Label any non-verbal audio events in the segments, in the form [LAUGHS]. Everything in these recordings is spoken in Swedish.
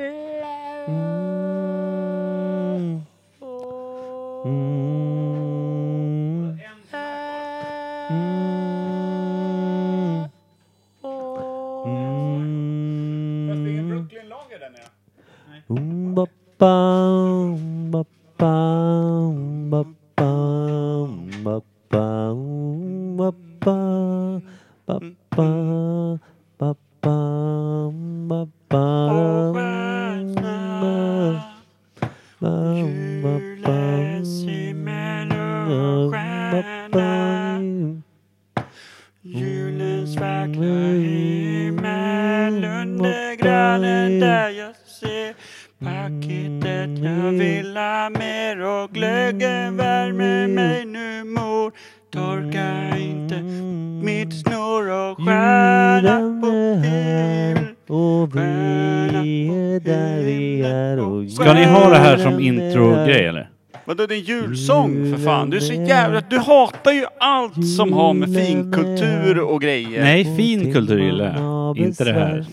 Mm. Mm. Fan? Du är så jävla... Du hatar ju allt som har med finkultur och grejer. Nej, fin kultur gillar jag. Inte det här.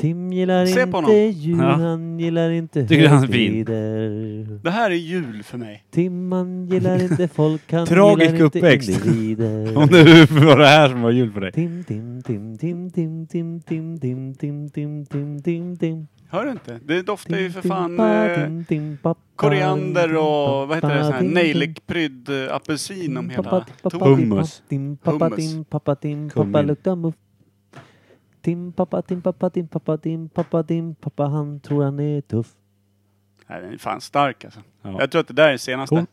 Tim gillar Se på inte honom. jul, Ja. han gillar inte Tycker han är fin? högtider. Det här är jul för mig. Tim han gillar inte folk, han Tragisk gillar inte uppväxt. individer. Om det var det här som var jul för dig. Tim, tim, tim, tim, tim, tim, tim, tim, tim, tim, tim, tim, tim. Hör du inte? Det doftar ju för Tim, fan eh, koriander tim, och vad heter det? Sån här nejlikprydd eh, apelsin om hela. Hummus. Hummus. tim, pappa, tim, Kummin. pappa luktar muff. Tim, pappa, tim, pappa, tim, pappa, tim, pappa, tim, pappa, han tror han är tuff. Nej, den är fan stark alltså. Ja. Jag tror att det där är senaste. Cool.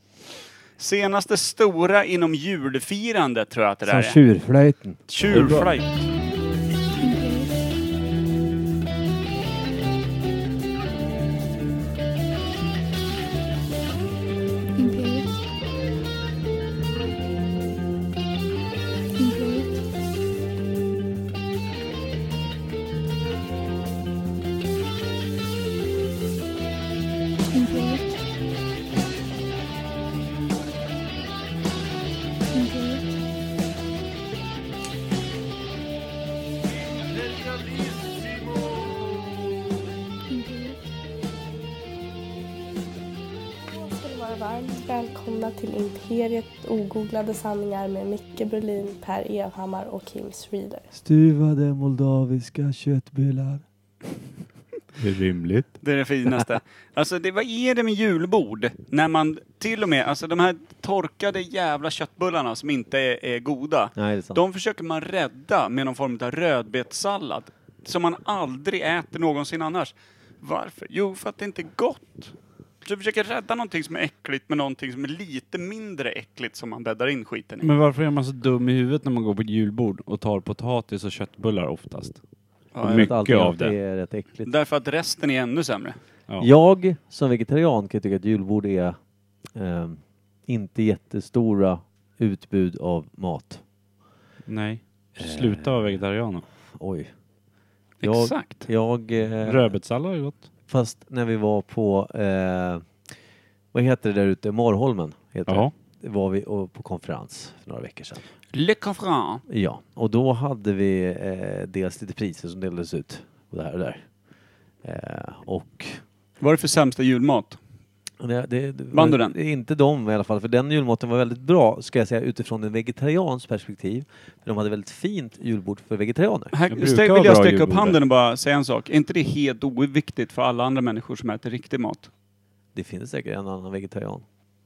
Senaste stora inom julfirandet tror jag att det där Som är. tjurflöjten. Tjurflöjt. Välkomna till Imperiet ogooglade sanningar med Micke Berlin, Per Evhammar och Kim Reader. Stuvade moldaviska köttbullar. [LAUGHS] Det är rimligt. Det är det finaste. Alltså, det, vad är det med julbord? När man till och med, alltså de här torkade jävla köttbullarna som inte är, är goda. Nej, det är sant. De försöker man rädda med någon form av rödbetssallad. Som man aldrig äter någonsin annars. Varför? Jo, för att det inte är gott. Du försöker rädda någonting som är äckligt med någonting som är lite mindre äckligt som man bäddar in skiten i. Men varför är man så dum i huvudet när man går på ett julbord och tar potatis och köttbullar oftast? Ja, mycket vet. Alltid av det. är rätt äckligt. Därför att resten är ännu sämre. Ja. Jag som vegetarian kan tycka att julbord är eh, inte jättestora utbud av mat. Nej. Sluta vara vegetarianer. Oj. Jag- Exakt. Jag... Eh, Rödbetssallad är gott. Fast när vi var på... Eh, vad heter det där ute? Morrholmen heter Ja. det. var vi och- på konferens för några veckor sedan. Le Confrant. Ja, och då hade vi eh, dels lite priser som delades ut. Och det här och där. Eh, och Vad är det för sämsta julmat? Det, det, Vann du den? det är Inte de i alla fall, för den julmaten var väldigt bra, ska jag säga, utifrån en vegetarians perspektiv. För de hade väldigt fint julbord för vegetarianer. Här Jag stäck- vill jag sträcka upp handen och bara säga en sak. Är inte det helt oviktigt för alla andra människor som äter riktig mat? Det finns säkert en annan vegetarian.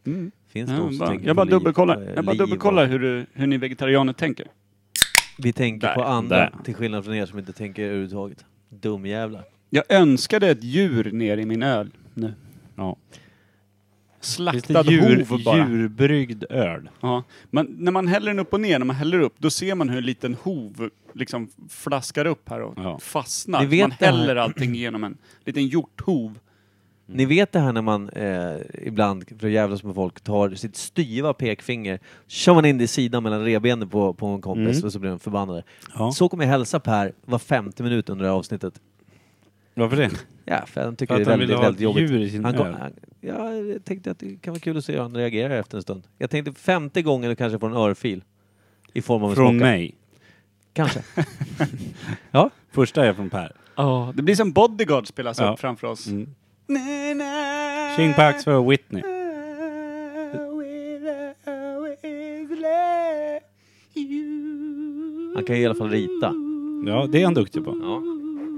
Mm. Finns Ja, de bara, jag bara dubbelkollar, eh, jag bara dubbelkollar hur, du, hur ni vegetarianer tänker. Vi tänker Där, på andra, där. till skillnad från er som inte tänker överhuvudtaget. Dumjävlar. Jag önskade ett djur ner i min öl nu. Ja. Slaktad djur, hov bara. djurbryggd öl. Ja. Men när man häller den upp och ner, när man häller upp, då ser man hur en liten hov liksom flaskar upp här och Ja. fastnar. Ni Så vet man det här- häller allting genom en liten hjorthov. Ni vet det här när man eh, ibland, för att jävlas med folk, tar sitt styva pekfinger, kör man in det i sidan mellan revbenen på, på en kompis Mm. och så blir de förbannade. Ja. Så kommer jag hälsa Per var femte minut under det här avsnittet. Varför det? Ja, för han tycker För att det är han väldigt, vill ha ett väldigt jobbigt. djur i sin Han öl. han, ja, jag tänkte att det kan vara kul att se hur han reagerar efter en stund. Jag tänkte femte gången kanske får en örfil. I form av en Från smocka. mig. Kanske. Första är från Per. Ja, det blir som Bodyguard spelas Ja. upp framför oss. Mm. Na, King Pax för Whitney. Han kan ju i alla fall rita. Ja, det är han duktig på. Ja.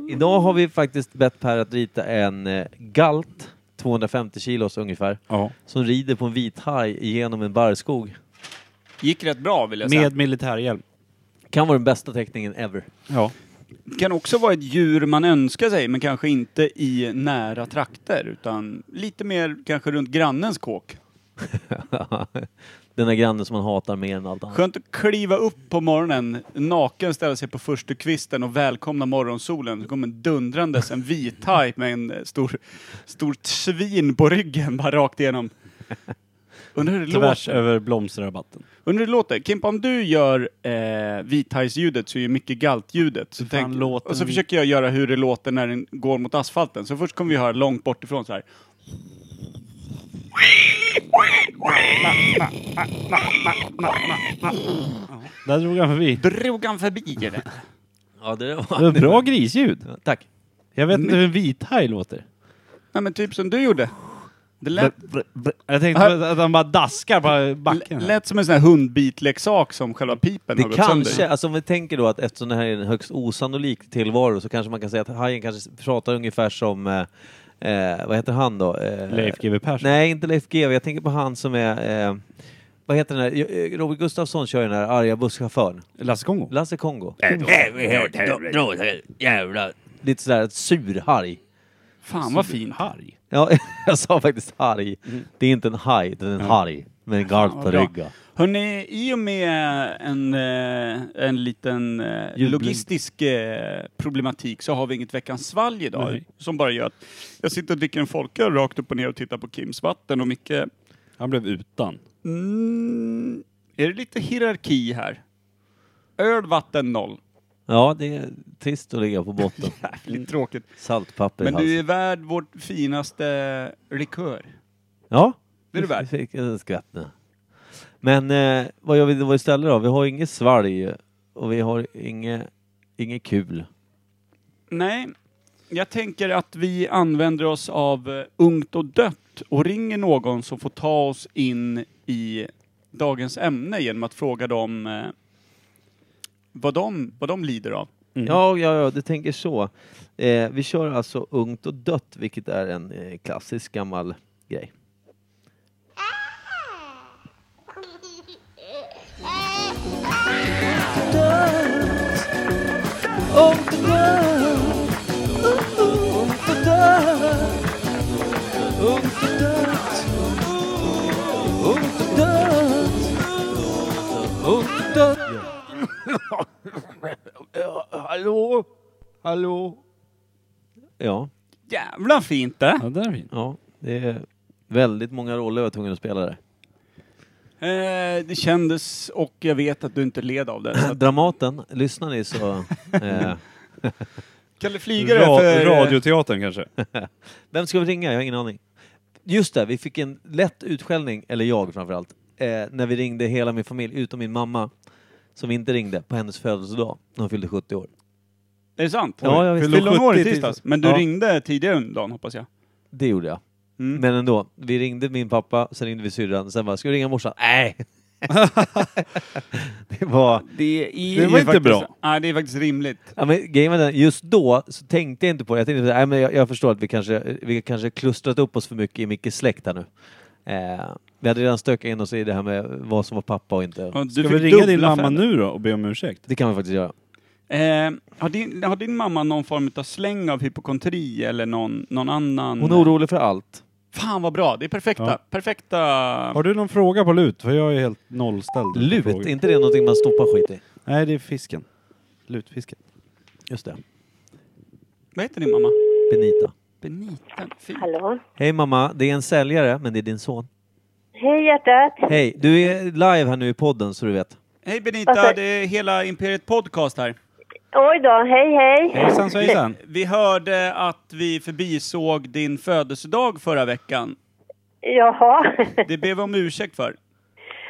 Idag har vi faktiskt bett Per att rita en eh, galt, 250 kilos ungefär, Ja. som rider på en vit haj genom en barrskog. Gick rätt bra vill jag säga. Med militärhjälm. Kan vara den bästa teckningen ever. Ja. Det kan också vara ett djur man önskar sig, men kanske inte i nära trakter, utan lite mer kanske runt grannens kåk. [LAUGHS] Den där grannen som man hatar mer än allt annat. Skönt att kliva upp på morgonen, naken, ställa sig på första kvisten och välkomna morgonsolen. Så kommer dundrandes en vithaj med en eh, stor, stort svin på ryggen, bara rakt igenom. Undrar hur det Tvärs låter. över blomsterrabatten. Undrar hur det låter. Kimpa, om du gör eh, vithajsljudet så är ju Micke Galt-ljudet. Så tänk, och så den? försöker jag göra hur det låter när den går mot asfalten. Så först kommer vi höra långt bort ifrån så här. Där drog han förbi. Drog han förbi det? Ja, det Det var... var bra grisljud. Tack. Jag vet inte hur en vithaj låter. Nej men typ som du gjorde. Det lät, Jag tänkte att han bara daskar på backen. här. lät som en sån här hundbitleksak som själva pipen har Det gått kanske, sönder. alltså om vi tänker då att eftersom det här är en högst osannolik tillvaro så kanske man kan säga att hajen kanske pratar ungefär som, eh, eh, vad heter han då? Eh, Leif GW Persson. Nej, inte Leif GW. Jag tänker på han som är, eh, vad heter den här, eh, Robert Gustafsson kör ju den här arga busschauffören. Lasse Kongo. Lasse Kongo. Lite sådär surharg. Fan vad fint. Harg. Ja, [LAUGHS] jag sa faktiskt harg. Det är inte en haj, det är en harg. Med en galt på ryggen. Hörrni, i och med en, eh, en liten eh, logistisk eh, problematik så har vi inget veckans svalg idag. Nej. Som bara gör att jag sitter och dricker en folköl rakt upp och ner och tittar på Kims vatten och Micke... Han blev utan. Mm, är det lite hierarki här? Öl, vatten, noll. Ja, det är trist att ligga på botten. [LAUGHS] Jävligt tråkigt. Saltpapper Men du är värd vårt finaste likör. Ja, Det är du värd. [LAUGHS] Fick en skvätt nu. Men eh, vad gör vi då istället då? Vi har inget svalg och vi har inget, inget kul. Nej, jag tänker att vi använder oss av eh, ungt och dött och ringer någon som får ta oss in i dagens ämne genom att fråga dem eh, vad, de, vad de lider av. Ja, ja, ja, du tänker så. Eh, vi kör alltså ungt och dött, vilket är en eh, klassisk gammal grej. [LAUGHS] Hallå? Hallå? Ja, Jävla fint det! Ja, där är fint. ja, det är väldigt många roller jag var tvungen att spela där. Eh, det kändes och jag vet att du inte led av det. Så att, [CLEARS THROAT] Dramaten, lyssnar ni så... [LAUGHS] Eh, kan du flyga det Ra- för... radioteatern kanske? [LAUGHS] vem ska vi ringa? Jag har ingen aning. Just det, vi fick en lätt utskällning, eller jag framförallt, eh, när vi ringde hela min familj, utom min mamma, som inte ringde på hennes födelsedag, när hon fyllde 70 år. Är det sant? Ja, jag visste. Fyllde hon år i 70 tisdags? Men du Ja. ringde tidigare under dagen hoppas jag? Det gjorde jag. Mm. Men ändå, vi ringde min pappa, sen ringde vi syrran, sen bara, ska vi ringa morsan? Nej! [LAUGHS] det var... Det, är Det var inte faktiskt, bra. Nej, det är faktiskt rimligt. Ja, men grejen var den, just då så tänkte jag inte på det. Jag tänkte, nej, men jag, jag förstår att vi kanske, vi kanske klustrat upp oss för mycket i Mickes släkt här nu. Eh, vi hade redan stökat in oss i det här med vad som var pappa och inte. Och du Ska vi ringa din mamma nu då och be om ursäkt? Det kan vi faktiskt göra. Eh, har, din, har din mamma någon form av släng av hypokondri eller någon, någon annan? Hon är orolig för allt. Fan vad bra, det är perfekta. Ja. Perfekta... Har du någon fråga på lut? För jag är helt nollställd. på Lut, frågor. är inte det någonting man stoppar skit i? Nej, det är fisken. Lutfisken. Just det. Vad heter din mamma? Benita. Benita. Fint. Hallå? Hej mamma, det är en säljare, men det är din son. Hej hjärtat! Hej, du är live här nu i podden så du vet. Hej Benita, Varför? det är hela Imperiet Podcast här. Oj då, hej hej! Hejsan svejsan. Vi hörde att vi förbisåg din födelsedag förra veckan. Jaha, Det ber vi om ursäkt för.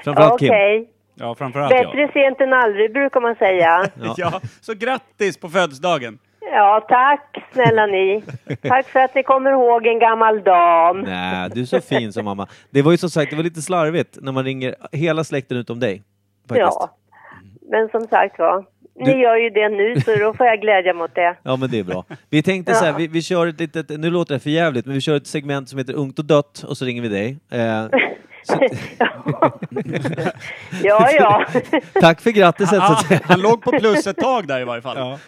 Framförallt Kim. okej. Ja, framförallt jag. Bättre sent än aldrig brukar man säga. Ja. [LAUGHS] Ja. så grattis på födelsedagen! Ja, tack snälla ni. Tack för att ni kommer ihåg en gammal dam. Nej, du är så fin som mamma. Det var ju som sagt, det var lite slarvigt när man ringer hela släkten utom dig. Faktiskt. Ja. Men som sagt var, ni Du- gör ju det nu så då får jag glädja mot det. [LAUGHS] Ja men det är bra. Vi tänkte så här, vi, vi kör ett litet, nu låter det för jävligt, men vi kör ett segment som heter Ungt och dött och så ringer vi dig. Eh, så, [LAUGHS] Ja, ja. [LAUGHS] tack för grattiset så Ah, han låg på plus ett tag där i varje fall. Ja.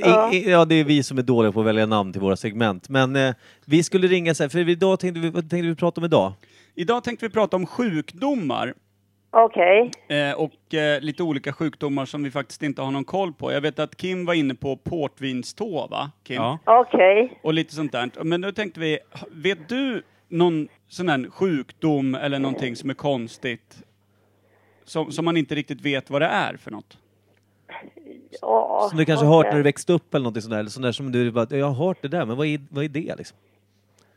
Ja. I, i, ja, det är vi som är dåliga på att välja namn till våra segment. Men eh, vi skulle ringa så här, för idag tänkte vi, vad tänkte vi prata om idag? Idag tänkte vi prata om sjukdomar. Okej. Eh, och eh, lite olika sjukdomar som vi faktiskt inte har någon koll på. Jag vet att Kim var inne på portvinstå, va? Kim? Ja. Okej. Och lite sånt där. Men då tänkte vi, vet du någon sån här sjukdom eller någonting som är konstigt? Som, som man inte riktigt vet vad det är för något? Ja, Som du kanske har hört när du växte upp eller någonting sånt där, eller sånt där som du bara, jag har hört det där, men vad är, vad är det liksom?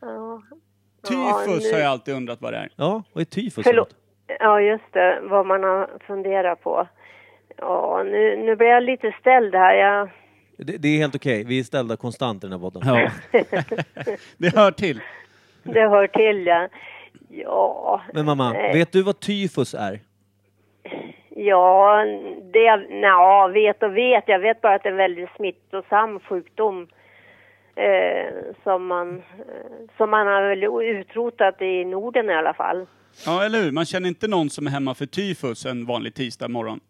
Ja. Tyfus nu- har jag alltid undrat vad det är. Ja, vad är tyfus för Förlåt. Ja, just det. Vad man har funderat på. Ja, nu, nu blir jag lite ställd här. Jag, Det, det är helt okej, vi är ställda konstant i den här podden. Ja. [LAUGHS] Det hör till. det hör till, ja. Ja, Men mamma, Nej. vet du vad tyfus är? ja det... Nja, vet och vet. Jag vet bara att det är en väldigt smittosam sjukdom. Eh, som, man, eh, som man har väl utrotat i Norden i alla fall. Ja, eller hur? Man känner inte någon som är hemma för tyfus en vanlig tisdag morgon.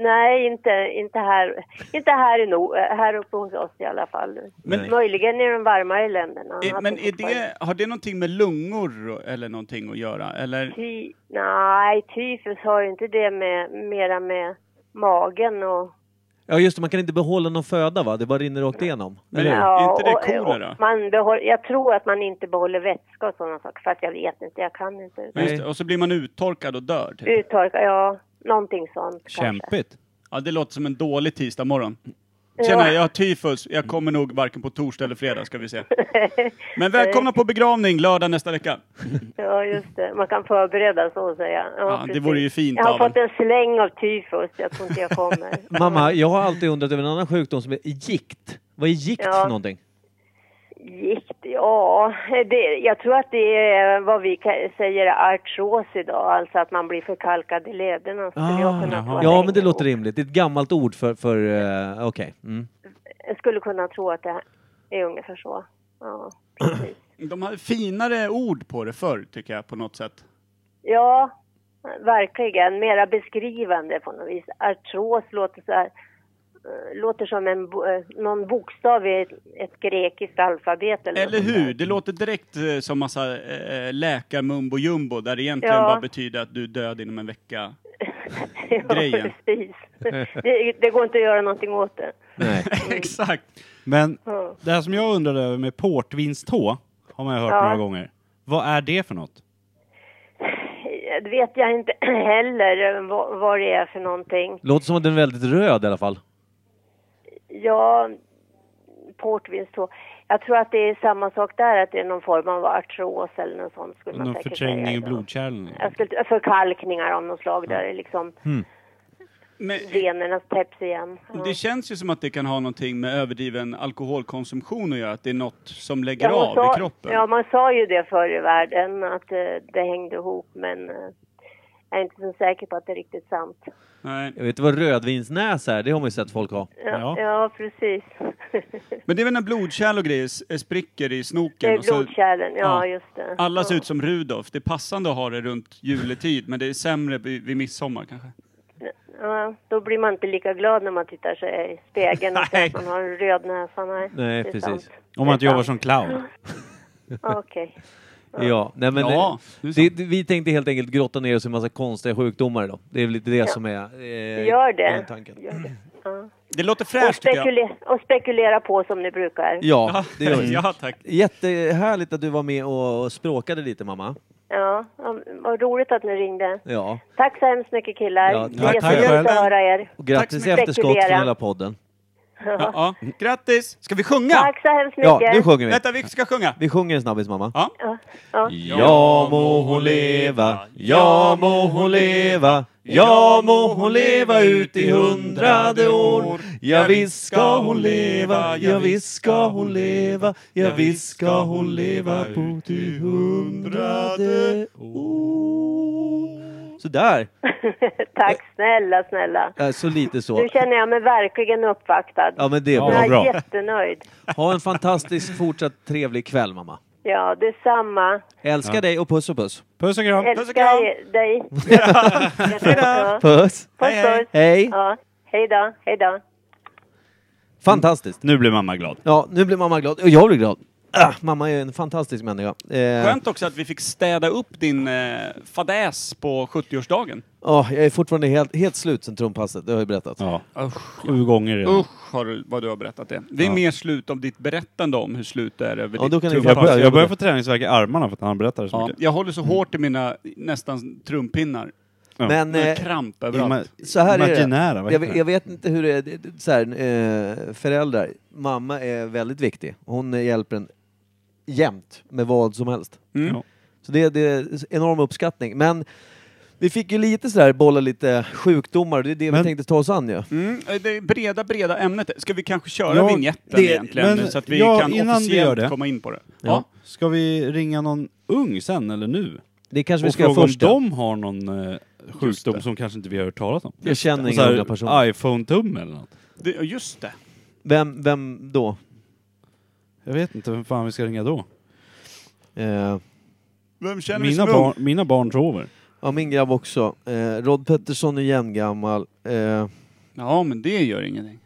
Nej, inte, inte, här, inte här, i no, här uppe hos oss i alla fall. Men- Möjligen i de varmare länderna. Att Men är det, har det någonting med lungor eller någonting att göra? Eller? Ty, nej, tyfus har ju inte det med, mera med magen och... Ja just det, man kan inte behålla någon föda va? Det bara rinner rakt igenom. Men är inte det kolera? och Man behåll, jag tror att man inte behåller vätska och sådana saker, för att jag vet inte, jag kan inte. Ja, Just det. Och så blir man uttorkad och dör. Typ. Uttorka, ja, någonting sånt kanske. Kämpigt. Ja, det låter som en dålig tisdag morgon. Tjena, jag har tyfus. Jag kommer nog varken på torsdag eller fredag ska vi se. [LAUGHS] Men välkomna på begravning lördag nästa vecka. [LAUGHS] Ja, just det. Man kan förbereda så att säga. Ja, Ja, det vore ju fint Jag har av fått en. en släng av tyfus, jag tror inte jag kommer. [LAUGHS] Mamma, jag har alltid undrat över en annan sjukdom som är gikt. Vad är gikt Ja. för någonting? Gikt, ja. Det, jag tror att det är vad vi säger artros idag, alltså att man blir förkalkad i lederna. Ah, ja, men det låter rimligt. Det är ett gammalt ord för, för uh, okej. Mm. Jag skulle kunna tro att det är ungefär så. Ja, precis. [CLEARS THROAT] De hade finare ord på det förr, tycker jag, på något sätt. Ja, verkligen. Mera beskrivande på något vis. Artros låter så här, låter som en, eh, någon bokstav i ett, ett grekiskt alfabet eller, Eller hur? Det låter direkt eh, som massa eh, läkarmumbo jumbo där det egentligen Ja. bara betyder att du är död inom en vecka. [LAUGHS] ja, grejen. precis. [LAUGHS] Det, det går inte att göra någonting åt det. Nej. [LAUGHS] Exakt. Men Ja. det här som jag undrade över med portvinstå har man ju hört Ja. några gånger. Vad är det för något? Det vet jag inte [CLEARS THROAT] heller eh, vad, vad det är för någonting. Låter som att den är väldigt röd i alla fall. Ja, portvinst då. Jag tror att det är samma sak där, att det är någon form av artros eller något sånt skulle man Någon säkert förträngning säga. i blodkärlen? Jag skulle, förkalkningar av något slag där det liksom Men venerna täpps igen. Ja. det känns ju som att det kan ha någonting med överdriven alkoholkonsumtion att göra. Att det är något som lägger Ja, av sa, i kroppen. Ja, man sa ju det förr i världen, att eh, det hängde ihop, men eh, jag är inte så säker på att det är riktigt sant. Nej. Jag vet vad rödvinsnäs är, det har man ju sett folk ha. Ja, Ja. ja. precis. [LAUGHS] Men det är väl när blodkärl och grejer s- spricker i det snoken. är och så blodkärlen, ja, ja. just det. alla ser ja. ut som Rudolf. Det är passande att ha det runt juletid, men det är sämre vid, midsommar kanske. Ja, då blir man inte lika glad när man tittar sig i spegeln och [LAUGHS] ser att man har en röd näsa. Nej, Nej, det precis. sant. Om man inte Det jobbar som clown? [LAUGHS] Okej. Ja, nej men Ja, det, det det, vi tänkte helt enkelt grotta ner oss i en massa konstiga sjukdomar idag. Det är väl lite det som är eh, Gör det. tanken. Gör det. Ja. Det låter Och, fräscht jag. spekule- och spekulera på som ni brukar. Ja, det gör vi. [LAUGHS] ja, tack. Jättehärligt att du var med och språkade lite mamma. Ja, ja, vad roligt att ni ringde. Ja, Tack så hemskt mycket killar. Ja, Det tack är själv. jätteroligt att höra er. och grattis i efterskott Spekulera. hela podden. Ja, ja. Grattis! Ska vi sjunga? Tack så hemskt mycket. Ja, nu sjunger vi. Vänta, vi ska sjunga. Vi sjunger en snabbis mamma. Ja. Ja, ja. Ja må hon leva, ja må hon leva, ja må hon leva ut i hundrade år. Ja visst ska hon leva, ja visst ska hon leva, ja visst ska hon leva på till hundrade år. Sådär, [LAUGHS] Tack snälla, snälla. äh, så lite Nu så. känner jag mig verkligen uppvaktad. Ja men det är Ja, jag bra. är bra. jättenöjd. [LAUGHS] Ha en fantastisk fortsatt trevlig kväll mamma. Ja, detsamma. Älskar dig och puss och puss. Puss och kram. Puss och Älskar kram. dig. [LAUGHS] Ja. Puss! Puss, puss. Hej! Ja. Hej då, hej då. Fantastiskt. Nu blir mamma glad. Ja, nu blir mamma glad. Och jag blir glad. Ah, mamma är en fantastisk människa. Eh, Skönt också att vi fick städa upp din eh, fadäs på 70-årsdagen. ja, jag är fortfarande helt, helt slut sen trumpasset, det har jag berättat. Ja, Usch, sju gånger redan. Usch har du, vad du har berättat det. Det är Ja. mer slut av ditt berättande om hur slut det är över Ja, ditt kan ni Jag, jag börjar få träningsvärk i armarna för att han berättar så Ja, mycket. jag håller så hårt i mina nästan trumpinnar. Ja. Men Jag har eh, kramp Ima- överallt. så här är det. Imaginära, vad Jag, heter vet- det? jag vet inte hur det är, det- det- så här, eh, föräldrar, mamma är väldigt viktig. Hon eh, hjälper en jämt med vad som helst. Mm. Ja. Så det, det är enorm uppskattning. Men vi fick ju lite sådär bolla lite sjukdomar det är det vi Men- tänkte ta oss an ju. Mm, det är breda, breda ämnet. Ska vi kanske köra Ja, vignetten det- egentligen? men- så att vi ja, kan innan vi officiellt gör det. komma in på det. Ja. Ska vi ringa någon ung sen eller nu? Det kanske vi ska göra om först. ja. de har någon eh, sjukdom som kanske inte vi har hört talas om. Jag känner inga unga personer. iPhone-tumme eller något. Det, ja, just det. Vem, vem då? Jag vet inte vem fan vi ska ringa då. Eh, Vem känner vi Mina som barn, mina barn sover. ja, min grabb också. Eh, Rod Pettersson är jämngammal. Eh, Ja, men det gör ingenting.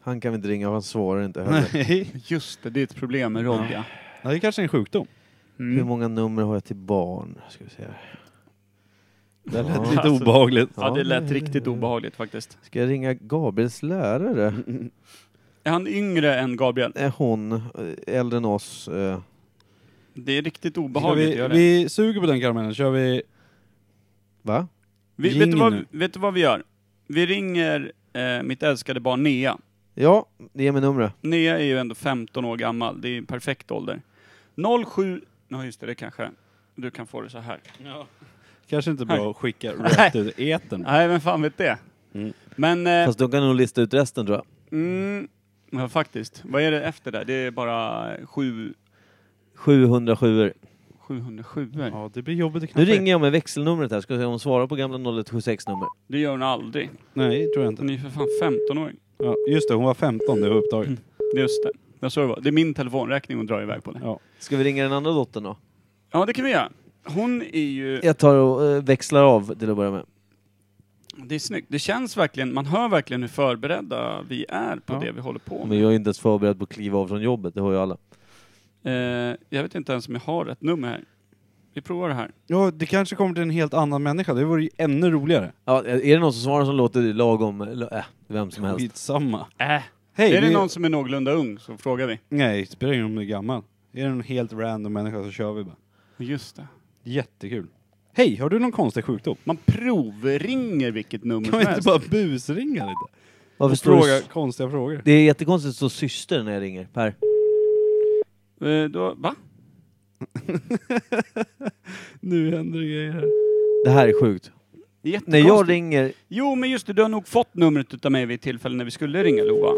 han kan vi inte ringa, han svarar inte heller. [LAUGHS] Nej. Just det, det är ett problem med Rodja. Ja, det är kanske är en sjukdom. Hur Mm. många nummer har jag till barn? Ska vi se. här. Det lät Ja. lite Alltså- obehagligt. Ja, det lät riktigt obehagligt faktiskt. Ska jag ringa Gabriels lärare? [LAUGHS] Är han yngre än Gabriel? Är hon eh, äldre än oss? Eh, Det är riktigt obehagligt att vi, göra det. vi suger på den karamellen, kör vi... va? Vi, vet, du vad, vet du vad vi gör? Vi ringer eh, mitt älskade barn Nea. Ja, ge mig numret. Nea är ju ändå 15 år gammal, det är en perfekt ålder. 07... Ja just det, det kanske... Du kan få det så här. Kanske inte bra att skicka [LAUGHS] rätt ut i etern. Nej, vem fan vet det? Mm. Men... Eh, Fast de kan nog lista ut resten tror jag. mm, ja, faktiskt. Vad är det efter där? Det är bara 7... 707 707 Ja, det blir jobbigt att Nu knappa ringer jag med växelnumret här, ska se om hon svarar på gamla 0176-nummer. Det gör hon aldrig. Nej, tror jag inte. Hon är ju för fan 15 år. Ja, just det, hon var 15, det var upptaget. Mm. Det är Just det. Det, är så det, var. det är min telefonräkning hon drar iväg på det. Ja. Ska vi ringa den andra dottern då? Ja, det kan vi göra. Hon är ju... Jag tar och eh, växlar av till att börja med. Det är snyggt. Det känns verkligen, man hör verkligen hur förberedda vi är på Ja. det vi håller på med. Men jag är inte ens förberedd på att kliva av från jobbet, det har ju alla. Eh, jag vet inte ens om jag har rätt nummer här. Vi provar det här. ja, det kanske kommer till en helt annan människa, det vore ju ännu roligare. Ja, är det någon som svarar som låter lagom, äh, vem som helst. Skitsamma. Äh. Hej, är det vi- någon som är någorlunda ung så frågar vi. Nej, det spelar ingen roll om du är gammal. Är det en helt random människa så kör vi bara. Just det. Jättekul. Hej, har du någon konstig sjukdom? Man provringer vilket nummer Kan som man inte helst. bara busringa lite? Varför Och står det fråga s- konstiga frågor? Det är jättekonstigt att det står syster när jag ringer, Per. Eh, då, va? [LAUGHS] Nu händer det grejer här. Det här är sjukt. När Jättekonstigt. jag ringer, Jo, men just det, du har nog fått numret utav mig vid ett tillfälle när vi skulle ringa Lova.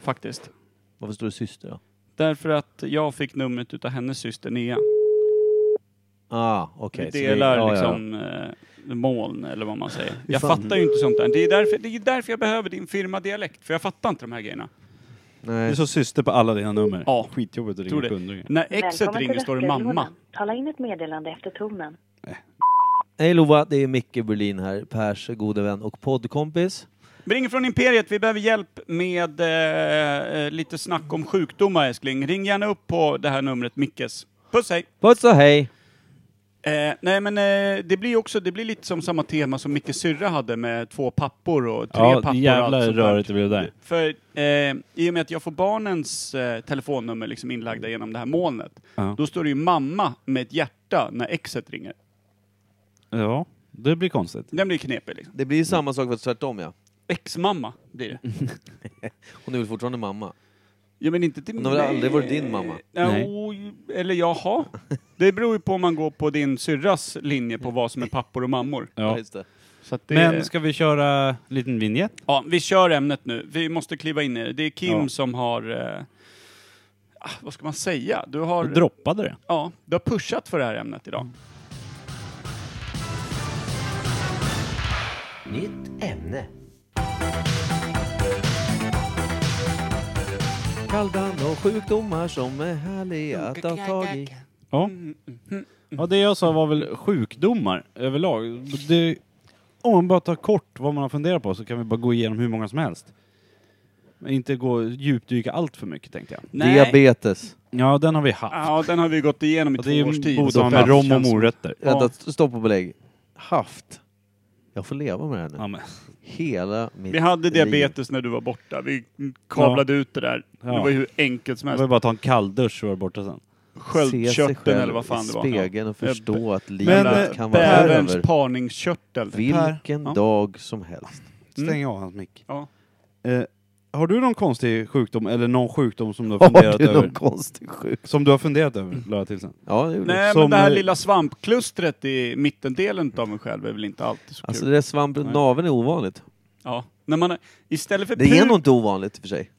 Faktiskt. varför står det syster då? Därför att jag fick numret utav hennes syster Nea. Ah, okej. vi så det- delar ja, ja. liksom eh, moln, eller vad man säger. Jag fan. fattar ju inte sånt där. Det är, därför, det är därför jag behöver din firmadialekt, för jag fattar inte de här grejerna. Det Nej. är så syster på alla dina nummer. Ja. Skitjobbigt att ringa det. kunder. När exet ringer står det mamma. Tala in ett meddelande efter tonen. Hej Lova, det är Micke Berlin här, Pers gode vän och poddkompis. Vi ringer från Imperiet, vi behöver hjälp med eh, eh, lite snack om sjukdomar älskling. Ring gärna upp på det här numret, Mickes. Puss hej! Puss och hej! Eh, nej men eh, det blir också, det blir lite som samma tema som Mickes syrra hade med två pappor och tre Ja, pappor och jävla rörigt det blev där. För eh, i och med att jag får barnens eh, telefonnummer liksom inlagda genom det här molnet, Ja. då står det ju mamma med ett hjärta när exet ringer. ja, det blir konstigt. Den blir knepig liksom. Det blir ju samma sak fast tvärtom ja. Ex-mamma blir det. [LAUGHS] Hon är väl fortfarande mamma? Ja men inte till Hon har väl aldrig varit din mamma? Nej. oj, eller jaha. Det beror ju på om man går på din syrras linje på vad som är pappor och mammor. Ja. just det. Så att det, Men ska vi köra en liten vignett? Ja, vi kör ämnet nu. Vi måste kliva in i det. Det är Kim Ja. som har... Eh, ah, vad ska man säga? Du har, Jag droppade det. ja, du har pushat för det här ämnet idag. Nytt ämne. Kaldan och sjukdomar som är härliga att ta tag i. Ja. ja, det jag sa var väl sjukdomar överlag. Det, om man bara tar kort vad man har funderat på så kan vi bara gå igenom hur många som helst. Men inte gå djupdyka allt för mycket tänkte jag. Nej. Diabetes. Ja, den har vi haft. Ja, den har vi gått igenom i Och två det års är tid. borde Så ha med rom och morötter. Ja. Vänta, stopp och belägg. Haft. Jag får leva med det här nu. Ja, men. Hela mitt Vi hade liv. diabetes när du var borta. Vi kablade ut det där. Ja. Det var ju hur enkelt som Det helst. var bara att ta en kalldusch så var det borta sen. Se sig Sköldkörteln själv eller vad fan det var. spegeln och Ja. förstå att livet eh, kan vara Bäverns över parningskörtel. vilken Ja. dag som helst. Stäng Mm. av hans mick. Ja. Eh, har du någon konstig sjukdom eller någon sjukdom som du har Har funderat du över? någon konstig sjuk? Som du har funderat över, la jag till sen. Ja, det gjorde Nej. Som, men det här lilla svampklustret i mittendelen av mig själv är väl inte alltid så Alltså kul. det där svamp runt Nej. naveln är ovanligt. Ja. När man, istället för Det är nog inte ovanligt i och för sig.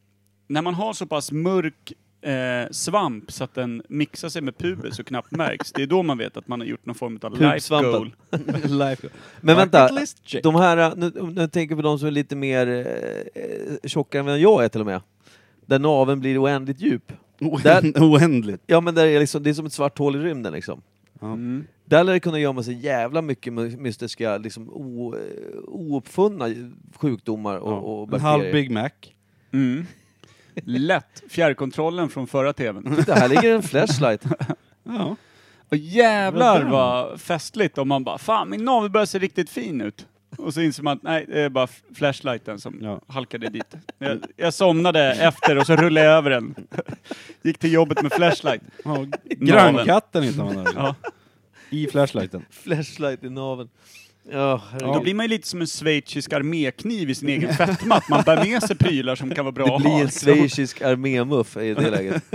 när man har så pass mörk eh, svamp så att den mixar sig med pubis och knappt märks, det är då man vet att man har gjort någon form av life Pubsvampen. goal. [LAUGHS] Life. Men vänta, Bucket list check. de här, nu, nu tänker jag på de som är lite mer eh, tjockare än jag är till och med. Där naveln blir oändligt djup. Där- [LAUGHS] Oändligt. Ja men där är liksom, det är som ett svart hål i rymden liksom. Mm. Där lär det kunna gömma sig jävla mycket my- mystiska, liksom o, eh, ouppfunna sjukdomar och, och en bakterier. halv Big Mac. Mm. Lätt. Fjärrkontrollen från förra tvn. Titta, här ligger en flashlight. [LAUGHS] Ja. Och jävlar Vad festligt om man bara Fan min navel börjar se riktigt fin ut. Och så inser man att nej, det är bara flashlighten som Ja. halkade dit. Jag, jag somnade efter och så rullade jag över den. [LAUGHS] Gick till jobbet med flashlight. ja. Grannkatten hittar man där. Ja. I flashlighten. flashlight i naveln. Ja, herregud. Då blir man ju lite som en schweizisk armékniv i sin egen fetma, att man bär med sig prylar som kan vara bra Det att blir ha. en liksom. schweizisk armémuff i det läget. [LAUGHS]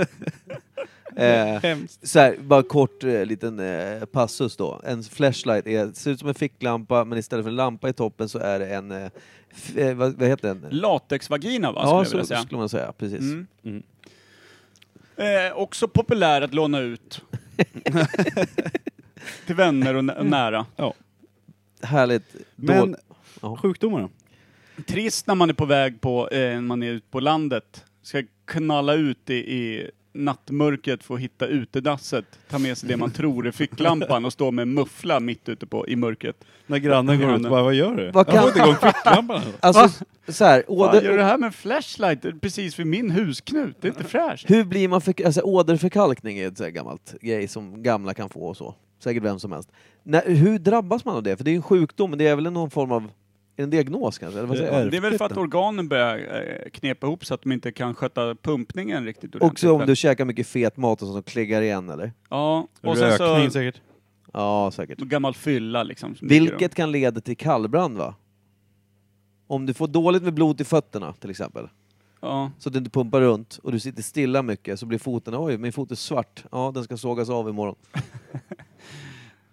eh, så här, bara kort eh, liten eh, passus då. En flashlight är, ser ut som en ficklampa men istället för en lampa i toppen så är det en, eh, eh, vad, vad heter den? Latexvagina va, Ja, skulle jag vilja så säga. skulle man säga. Precis. Mm. Mm. Eh, också populär att låna ut. [LAUGHS] [LAUGHS] Till vänner och nä- nära. Härligt. Då- Men Ja. sjukdomar då? Trist när man är på väg på, eh, när man är ute på landet. Ska knalla ut i, i nattmörkret för att hitta utedasset. Ta med sig det man tror är ficklampan och stå med muffla mitt ute på, i mörkret. När grannen går ut och bara, vad gör du? Vad Jag får kan- inte igång ficklampan. [LAUGHS] Alltså, så här, Fan, gör du det åder, här med en flashlight precis vid min husknut? Det är inte fräscht. hur blir man för, alltså, åderförkalkning är ett så här gammalt grej som gamla kan få och så. Säkert vem som helst. När, hur drabbas man av det? För det är ju en sjukdom, men det är väl någon form av en diagnos kanske? Eller vad säger Det är jag? Det är väl för att organen börjar eh, knepa ihop så att de inte kan sköta pumpningen riktigt ordentligt. Också om du käkar mycket fet mat och sånt som kliggar igen eller? Ja, och sen Rökning så säkert. Ja, säkert. gammal fylla liksom. Vilket kan leda till kallbrand va? Om du får dåligt med blod i fötterna till exempel. Ja. så att du inte pumpar runt och du sitter stilla mycket så blir foten, oj min fot är svart, ja den ska sågas av imorgon. [LAUGHS]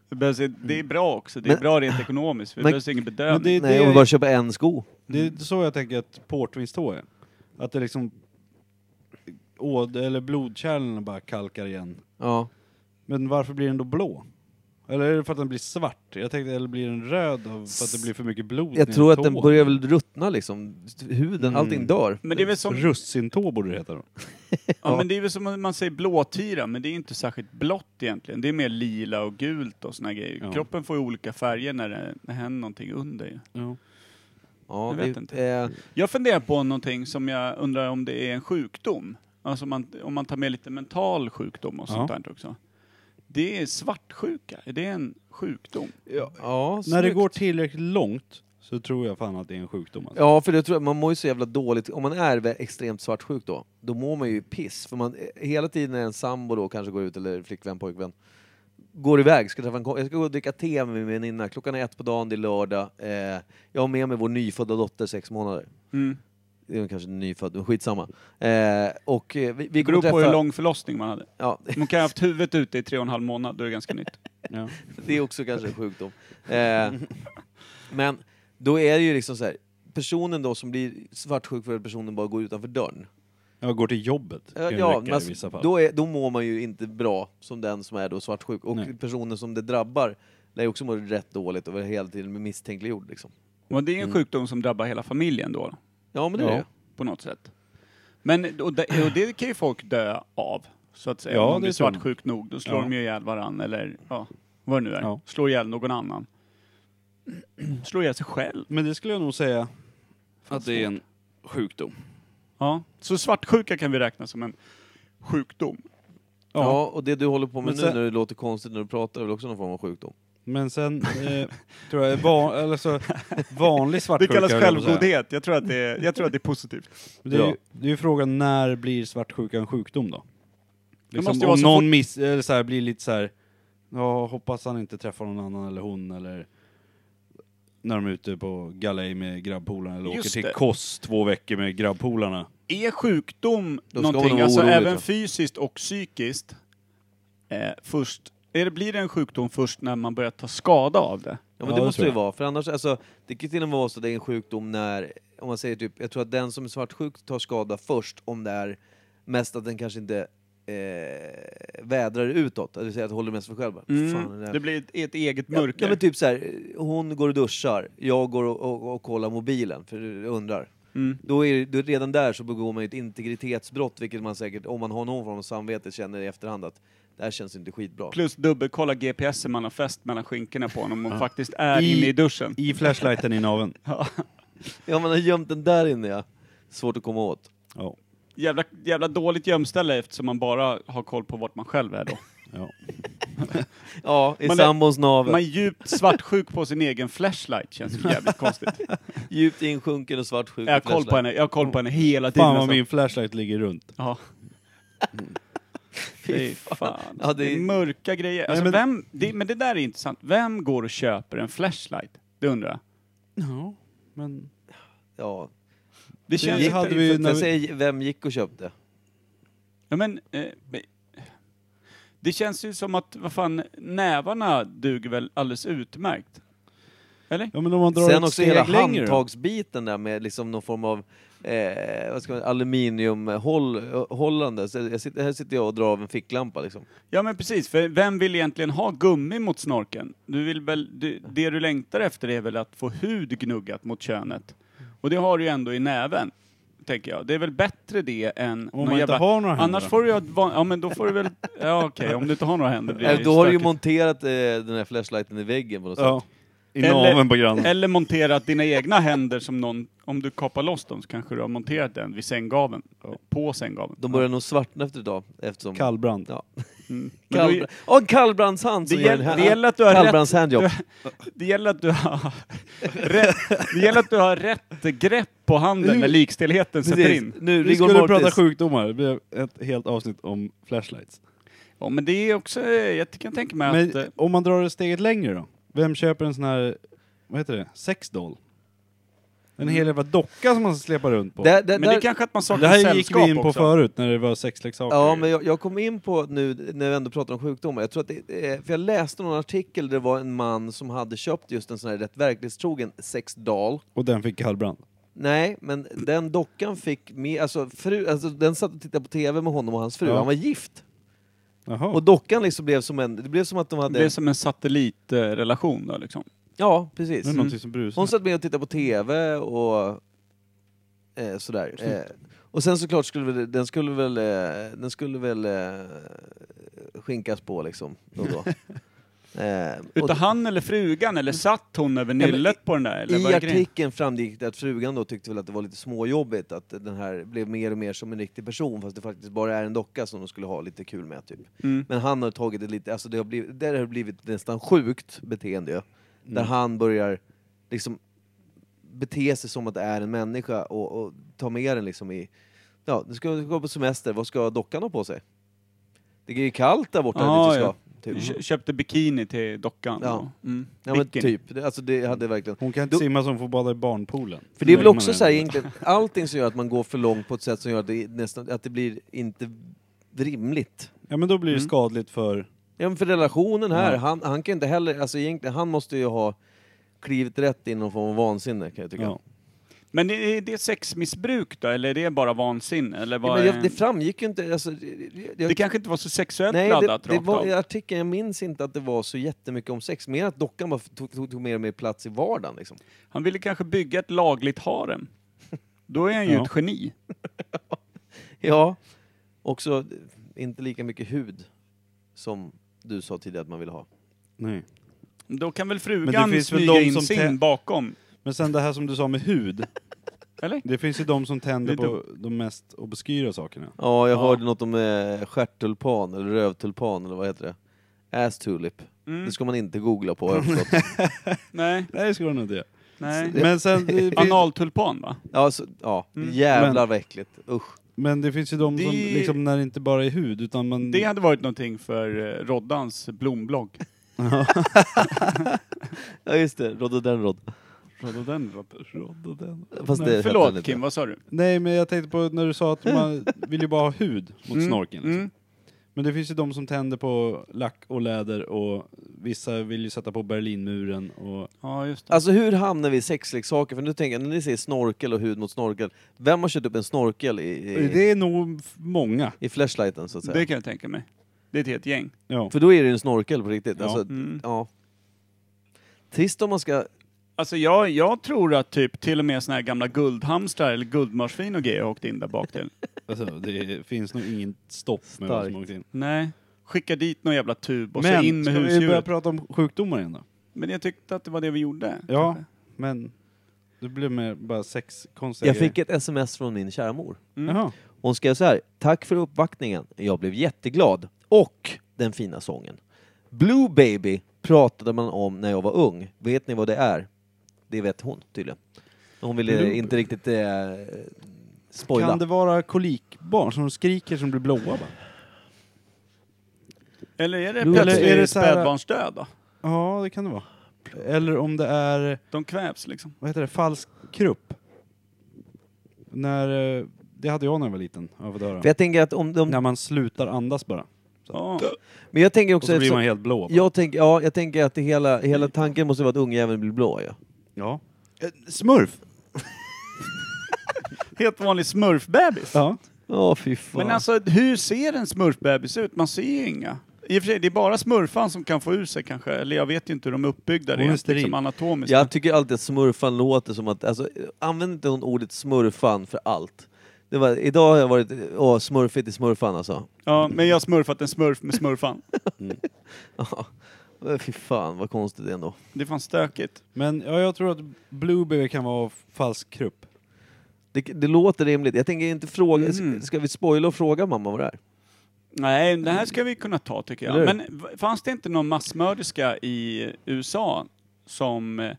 Det, behövs, det är bra också, det är Men- bra rent ekonomiskt, för det Men- behövs ingen Men bedövning. det, Nej, det, om du bara köper en sko. det är så jag tänker att portvinstå är. Att det liksom åd, eller blodkärlen bara kalkar igen. Ja. Men varför blir den då blå? Eller är det för att den blir svart? Jag tänkte, eller blir den röd av för att det blir för mycket blod Jag tror att den börjar väl ruttna liksom, huden, Mm. allting dör. Men det är väl som, Russintå borde det heta då. [LAUGHS] ja, men det är väl som om man säger blåtira, men det är inte särskilt blått egentligen. Det är mer lila och gult och såna grejer. Ja. Kroppen får ju olika färger när det, när det händer någonting under ju. Ja. Ja, Jag vet det, inte. Eh, Jag funderar på någonting som jag undrar om det är en sjukdom. Alltså man, om man tar med lite mental sjukdom och sånt Ja. där också. Det är svartsjuka, är det en sjukdom? ja, När det snyggt. går tillräckligt långt så tror jag fan att det är en sjukdom alltså. Ja, för det tror jag, man mår ju så jävla dåligt. Om man är extremt svartsjuk då, då mår man ju piss. För man, eh, hela tiden när en sambo då kanske går ut, eller flickvän, pojkvän, går iväg, ska träffa en jag ska gå och dricka te med min väninna, klockan är ett på dagen, det är lördag. Eh, jag har med mig vår nyfödda dotter, sex månader. Mm. Det är kanske nyfödd, men skitsamma. Eh, och eh, vi, vi Det beror på hur lång förlossning man hade. Ja, Man kan ha haft huvudet ute i tre och en halv månad, då är det ganska nytt. Ja. [LAUGHS] det är också kanske en sjukdom. Eh, men då är det ju liksom så här, personen då som blir svartsjuk för att personen bara går utanför dörren. Jag går till jobbet. Ja, ja men i vissa fall. då, är, då mår man ju inte bra som den som är då svartsjuk. Och Nej. personen som det drabbar lär ju också må rätt dåligt och vara hela tiden misstänkliggjord liksom. Och det är en Mm. sjukdom som drabbar hela familjen då, Ja men det är det. på något sätt. Men, och det, och det kan ju folk dö av, så att säga. Ja, Om de det blir tror jag. svartsjuk nog, då slår Ja. de ju ihjäl varann eller ja, vad det nu är. Ja. Slår ihjäl någon annan. [CLEARS THROAT] Slår ihjäl sig själv. Men det skulle jag nog säga att det är en sjukdom. Ja. Så svartsjuka kan vi räkna som en sjukdom. Ja. och det du håller på med Men nu sen- när det låter konstigt när du pratar är väl också någon form av sjukdom? Men sen eh, tror jag van, eller så, vanlig Det svartsjuka. kallas att säga. självgodhet. Jag tror att det är, jag tror att det är positivt. Det är, ju, det är ju frågan, när blir svartsjuka en sjukdom då? Liksom, om vara så någon miss, eller så här, blir lite så här. ja hoppas han inte träffar någon annan eller hon eller när de är ute på galej med grabbpolarna eller Just åker till det. Kos två veckor med grabbpolarna. Är sjukdom Då någonting, alltså även jag. fysiskt och psykiskt, eh, först, är det, blir det en sjukdom först när man börjar ta skada av det? Ja men Ja, det det måste det ju vara, för annars, alltså, det kan till och med vara så att det är en sjukdom när, om man säger typ, jag tror att den som är svartsjuk tar skada först om det är mest att den kanske inte eh, vädrar utåt, det vill säga att håller mest för själv. bara, Fan, det. Mm. det blir ett, ett eget Ja, mörker. Ja, men typ så här, hon går och duschar, jag går och, och, och kollar mobilen, för jag undrar. mm. Då är då redan där så begår man ett integritetsbrott, vilket man säkert, om man har någon form av samvete, känner i efterhand att det här känns inte skitbra. Plus dubbelkolla GPSen man har fäst mellan skinkorna på honom och faktiskt är I- inne i duschen. I flashlighten i naveln. [LAUGHS] Ja, man har gömt den där inne ja. Svårt att komma åt. Ja. Jävla, jävla dåligt gömställe eftersom man bara har koll på vart man själv är då. [LAUGHS] Ja. [LAUGHS] Ja, i Man sambons navel. Man är djupt svartsjuk på sin egen flashlight, känns ju jävligt konstigt. Djupt insjunken och svartsjuk. Jag har koll på henne, jag har koll på henne hela tiden. Fan vad alltså. min flashlight ligger runt. Ja. Fy fan. Ja, det, är mörka grejer. Alltså, men- vem, det, men det där är intressant. Vem går och köper en flashlight? Det undrar jag. Ja, men... Ja. Det känns inte- hade vi- när vi- säga vem gick och köpte? Ja, men, eh, det känns ju som att, vad fan, nävarna duger väl alldeles utmärkt? Eller? Ja men om man drar Sen också hela längre handtagsbiten där med liksom någon form av eh, vad ska man, aluminiumhållande. Så jag sitter, här sitter jag och drar av en ficklampa liksom. Ja men precis, för vem vill egentligen ha gummi mot snorken? Du vill väl, du, det du längtar efter är väl att få hud gnuggat mot könet? Och det har du ju ändå i näven, tänker jag. Det är väl bättre det än Om man inte har några händer Annars får du ju, ja men då får du väl, ja okej, om du inte har några händer blir det Eh, ju då har du ju monterat eh, den här flashlighten i väggen på något Ja. sätt. I Eller- naveln på grannen. Eller monterat dina egna händer som någon, om du kapar loss dem så kanske du har monterat den vid sänggaveln. På sänggaveln. De börjar nog svartna efter ett tag eftersom... Kallbrand. Ja. Mm. Kallbra- Ja, en kallbrandshand som Det en det gäller att du har rätt- [LAUGHS] det gäller att du har rätt, det gäller att du har rätt grepp på handen när likstelheten sätter in. Nu, Vi Rigor skulle prata sjukdomar, det blev ett helt avsnitt om flashlights. Ja men det är också, jag kan tänka mig att... Men om man drar det steget längre då? Vem köper en sån här, vad heter det, sexdoll? En hel jävla docka som man släpar runt på. Där, där, Men det är kanske att man saknar det här gick vi in på också. förut när det var sexleksaker. Ja, men jag, jag kom in på nu när vi ändå pratar om sjukdomar, jag tror att det, för jag läste någon artikel där det var en man som hade köpt just en sån här rätt verklighetstrogen sexdoll. Och den fick kallbrand. Nej, men den dockan fick med, alltså, fru, alltså den satt och tittade på TV med honom och hans fru, Ja. han var gift. Jaha. Och dockan liksom blev som en, det blev som att de Det hade... är som en satellitrelation då liksom. Ja, precis. det är någonting som brusar. Hon satt med och tittade på TV och eh, sådär. Eh, och sen såklart skulle väl, den skulle väl, eh, den skulle väl eh, skinkas på liksom, då och då. [LAUGHS] Eh, Utav han eller frugan, eller satt hon över Ja, nyllet i- på den där? Eller I grejen? artikeln framgick det att frugan då tyckte väl att det var lite småjobbigt att den här blev mer och mer som en riktig person fast det faktiskt bara är en docka som de skulle ha lite kul med typ. Mm. Men han har tagit det lite, alltså det har blivit, det har blivit nästan sjukt beteende ju. Där Mm. han börjar liksom bete sig som att det är en människa och, och ta med den liksom i, ja, du ska gå på semester, vad ska dockan ha på sig? Det är ju kallt där borta Ah, dit du ska. ja. Typ. Kö- Köpte bikini till dockan. Ja. Mm. Ja men typ, det, alltså det hade verkligen... Hon kan inte Då- simma hon får bada i barnpoolen. För det är väl också så här egentligen, [LAUGHS] allting som gör att man går för långt på ett sätt som gör att det, nästan, att det blir inte rimligt. Ja men då blir det Mm. skadligt för... Ja men för relationen här, Ja. han, han kan inte heller, alltså egentligen, han måste ju ha klivit rätt in i någon form av vansinne kan jag tycka. Ja. Men är det sexmissbruk då, eller är det bara vansinne? Eller Ja, vad men det framgick ju inte, alltså... det- Jag, Det kanske inte var så sexuellt nej, det, laddat det rakt var av. i artikeln, jag minns inte att det var så jättemycket om sex, mer att dockan bara tog, tog, tog mer och mer plats i vardagen liksom. Han ville kanske bygga ett lagligt harem. Då är han ju Ja. ett geni. [LAUGHS] Ja, också inte lika mycket hud som du sa tidigare att man ville ha. Nej. Då kan väl frugan det väl smyga in som sin bakom? Men sen det här som du sa med hud. Eller? Det finns ju de som tänder Det är på de mest obskyra sakerna. Ja, jag Ja. hörde något om eh, stjärttulpan, eller rövtulpan, eller vad heter det? Ass tulip. Mm. Det ska man inte googla på har jag förstått. [LAUGHS] Nej, Nej det ska du nog inte göra. nej. Men sen, det finns, Analtulpan va? ja, så, ja Mm. jävlar vad äckligt. Usch. men det finns ju de som Det- liksom när det inte bara är hud utan man... Det hade varit någonting för eh, Roddans blomblogg. [LAUGHS] Ja just det, rhododendron. Rhododendron. Fast det den Förlåt inte. Kim, vad sa du? Nej men jag tänkte på när du sa att man [LAUGHS] vill ju bara ha hud mot Mm, snorken. Liksom. Mm. Men det finns ju de som tänder på lack och läder och vissa vill ju sätta på Berlinmuren och... Ja, just det. Alltså hur hamnar vi i sexleksaker? För nu tänker jag, när ni säger snorkel och hud mot snorkel, vem har köpt upp en snorkel i, i, Det är nog f- många. i flashlighten så att säga? Det kan jag tänka mig. Det är ett helt gäng. Ja. För då är det ju en snorkel på riktigt. Ja. Alltså, Mm. ja. Trist om man ska... Alltså jag, jag tror att typ till och med såna här gamla guldhamstrar eller guldmarsvin och grejer har åkt in där bak till. [LAUGHS] Alltså, det finns nog ingen stopp med vad som Starkt. åkt in. Nej. Skicka dit någon jävla tub och så Men, in med ska vi börja husdjuret. prata om sjukdomar igen då? Men jag tyckte att det var det vi gjorde. Ja, kanske. men det blev mer bara sex konstiga Jag fick ett sms från min kära mor. Mm. Jaha. Hon skrev så här. Tack för uppvaktningen. Jag blev jätteglad. Och den fina sången. Blue Baby pratade man om när jag var ung. Vet ni vad det är? Det vet hon tydligen. Hon ville Blue inte riktigt eh, spoila. Kan det vara kolikbarn som skriker som blir blåa bara? Eller är det Eller plötsligt är det så här- spädbarnsdöd då? Ja, det kan det vara. Eller om det är, De kvävs liksom. vad heter det, falsk krupp. När, eh, det hade jag när jag var liten, höra. För jag tänker att om de... När man slutar andas bara. Ja. Men jag tänker Och också... så blir man helt blå. bara. jag, tänker, ja, jag tänker att det hela, hela tanken måste vara att ungjäveln blir blå ja. Ja. Eh, Smurf! [LAUGHS] Helt vanlig smurfbebis. Ja. Ja, fy fan. Men alltså hur ser en smurfbebis ut? Man ser ju inga. I och för sig, det är bara smurfan som kan få ur sig kanske. Eller jag vet ju inte hur de är uppbyggda rent steril. liksom anatomiskt. Jag tycker alltid att smurfan låter som att, alltså, använder inte hon ordet smurfan för allt? Det var, idag har jag varit, åh, smurfigt i smurfan alltså. Ja, men jag har smurfat en smurf med smurfan. [LAUGHS] Ja, fy fan vad konstigt det ändå. Det är fan stökigt. Men ja, jag tror att Blueberry kan vara falsk krupp. Det, det låter rimligt. Jag tänker inte fråga, Mm. ska vi spoila och fråga mamma vad det är? Nej, det här ska vi kunna ta tycker Eller jag. hur? Men v- fanns det inte någon massmörderska i USA som eh,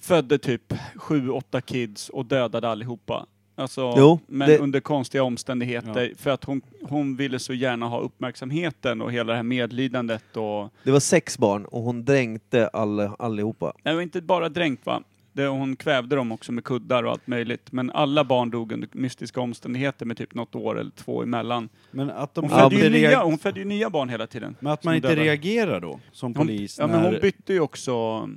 födde typ sju, åtta kids och dödade allihopa? Alltså, Jo, men det- under konstiga omständigheter. För att hon, hon ville så gärna ha uppmärksamheten och hela det här medlidandet och... Det var sex barn och hon dränkte alla, allihopa. Nej, det var inte bara dränkt va? Det, hon kvävde dem också med kuddar och allt möjligt. Men alla barn dog under mystiska omständigheter med typ något år eller två emellan. Men att de Hon, Ja, födde, ju nya, hon födde ju nya barn hela tiden. Men att man inte dödade. reagerar då, som Hon, polis, ja, när... men hon bytte ju också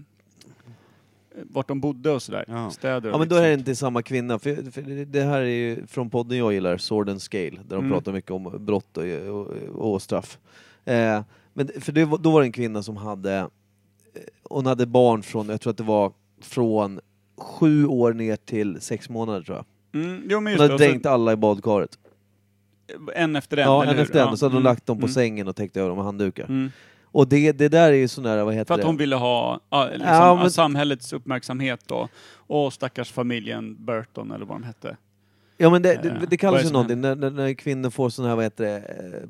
vart de bodde och sådär. Ja. Städer och Ja men då är det sånt. inte samma kvinna, för, för det- det här är ju från podden jag gillar, Sword and Scale, där de Mm. pratar mycket om brott och, och, och straff. Eh, men för det, var- då var det en kvinna som hade, eh, hon hade barn från, jag tror att det var från sju år ner till sex månader tror jag. Mm, jo men Hon just hade det. dränkt alla i badkaret. Och så, en efter en, ja, eller en hur? efter en, Ja, och så hade hon mm, lagt dem på mm, sängen och täckt över dem med handdukar. Mm. Och det, det där är ju sån där, vad heter För att det? hon ville ha ah, liksom, Ja, men- samhällets uppmärksamhet då. Och stackars familjen Burton eller vad de hette. Ja men det, Eh, det, det vad kallas ju det någonting, när, när, när kvinnor får sån här, vad heter det, eh,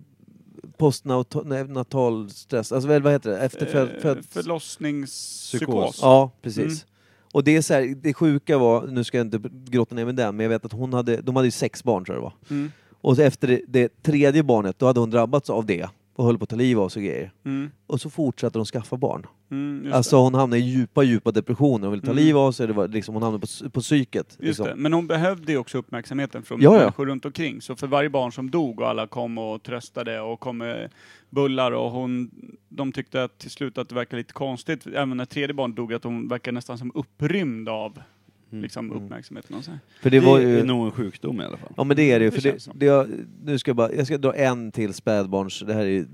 postnatal stress, alltså vad heter det? Efter föd, Eh, föd, Förlossningspsykos. Ja, precis. Mm. Och det är så här, det sjuka var, nu ska jag inte grotta ner med den, men jag vet att hon hade, de hade ju sex barn tror jag det var. Mm. Och efter det, det tredje barnet, då hade hon drabbats av det. Och höll på att ta livet av sig och grejer. Mm. Och så fortsatte hon skaffa barn. Mm, just Alltså hon hamnade i djupa, djupa depressioner. Hon ville ta Mm. livet av sig, det var liksom, hon hamnade på, på psyket. det. Just liksom. det. Men hon behövde ju också uppmärksamheten från Ja, ja. människor runt omkring. Så för varje barn som dog och alla kom och tröstade och kom med bullar och hon, de tyckte att till slut att det verkade lite konstigt, även när tredje barn dog, att hon verkade nästan som upprymd av liksom, uppmärksamheten. Och så. här. För det var ju... är nog en sjukdom i alla fall. Ja men det är det ju, Det känns det, som. jag, nu ska jag bara, jag ska dra en till spädbarns, det här är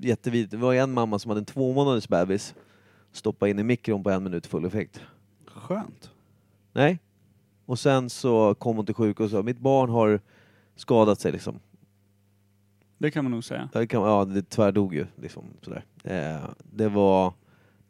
jättevidigt. Det var ju en mamma som hade en två månaders bebis, stoppa in i mikron på en minut full effekt. Skönt. Nej. Och sen så kom hon till sjukhus och sa, mitt barn har skadat sig liksom. Det kan man nog säga. Ja, det, kan, ja, det tvärdog ju liksom sådär. Eh, det var,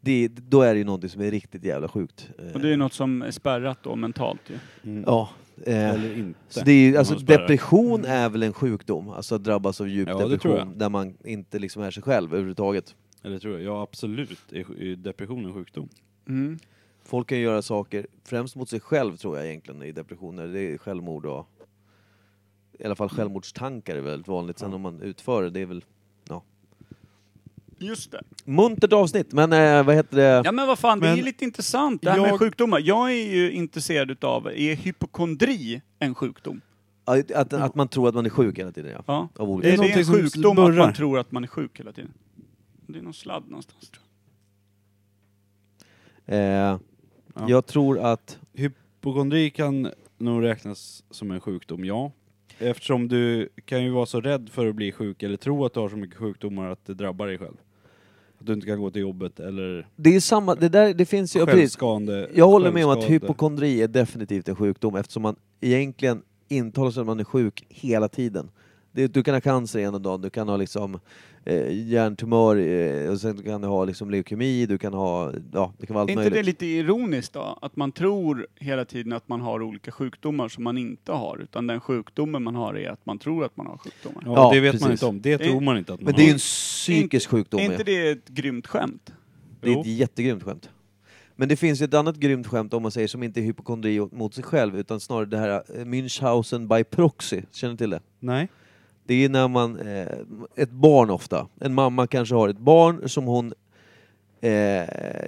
det, då är det ju någonting som är riktigt jävla sjukt. Och det är ju något som är spärrat då mentalt ju. Mm. Ja. Eh, Eller inte. Så det är ju, alltså spärrar. depression är väl en sjukdom, alltså att drabbas av djup Ja, det tror depression jag. där man inte liksom är sig själv överhuvudtaget. Eller tror jag. Ja, absolut. Är, är depression en sjukdom? Mm. Folk kan göra saker, främst mot sig själv tror jag egentligen i depressioner, det är självmord och i alla fall självmordstankar är väldigt vanligt, sen om man utför det, det är väl Just det. muntert avsnitt, men eh, vad heter det? Ja men vad fan, det är Men lite intressant det här med jag- sjukdomar. Jag är ju intresserad utav, är hypokondri en sjukdom? Att, att, att man tror att man är sjuk hela tiden ja. Ja. Av olika Är det någonting en som sjukdom att burrar? man tror att man är sjuk hela tiden? Det är någon sladd någonstans tror Eh, Ja. Jag tror att, Hypokondri kan nog räknas som en sjukdom, ja. Eftersom du kan ju vara så rädd för att bli sjuk eller tro att du har så mycket sjukdomar att det drabbar dig själv. Att du inte kan gå till jobbet eller det är samma, det där, det finns ju, ja, precis. självskande. Jag håller med om att självskade. hypokondri är definitivt en sjukdom eftersom man egentligen intalar sig att man är sjuk hela tiden. Du kan ha cancer ena dagen, du kan ha liksom eh, hjärntumör, eh, och sen kan du ha liksom leukemi, du kan ha, ja det kan vara allt Är inte möjligt. det lite ironiskt då? Att man tror hela tiden att man har olika sjukdomar som man inte har, utan den sjukdomen man har är att man tror att man har sjukdomar. Ja, Ja, det vet man precis. inte om. Det tror man inte att man Men det är ju en psykisk sjukdom. Är ja. inte det ett grymt skämt? Det är Jo. ett jättegrymt skämt. Men det finns ju ett annat grymt skämt om man säger som inte är hypokondri mot sig själv utan snarare det här eh, Münchhausen by proxy. Känner du till det? Nej. Det är när man, eh, ett barn ofta, en mamma kanske har ett barn som hon eh,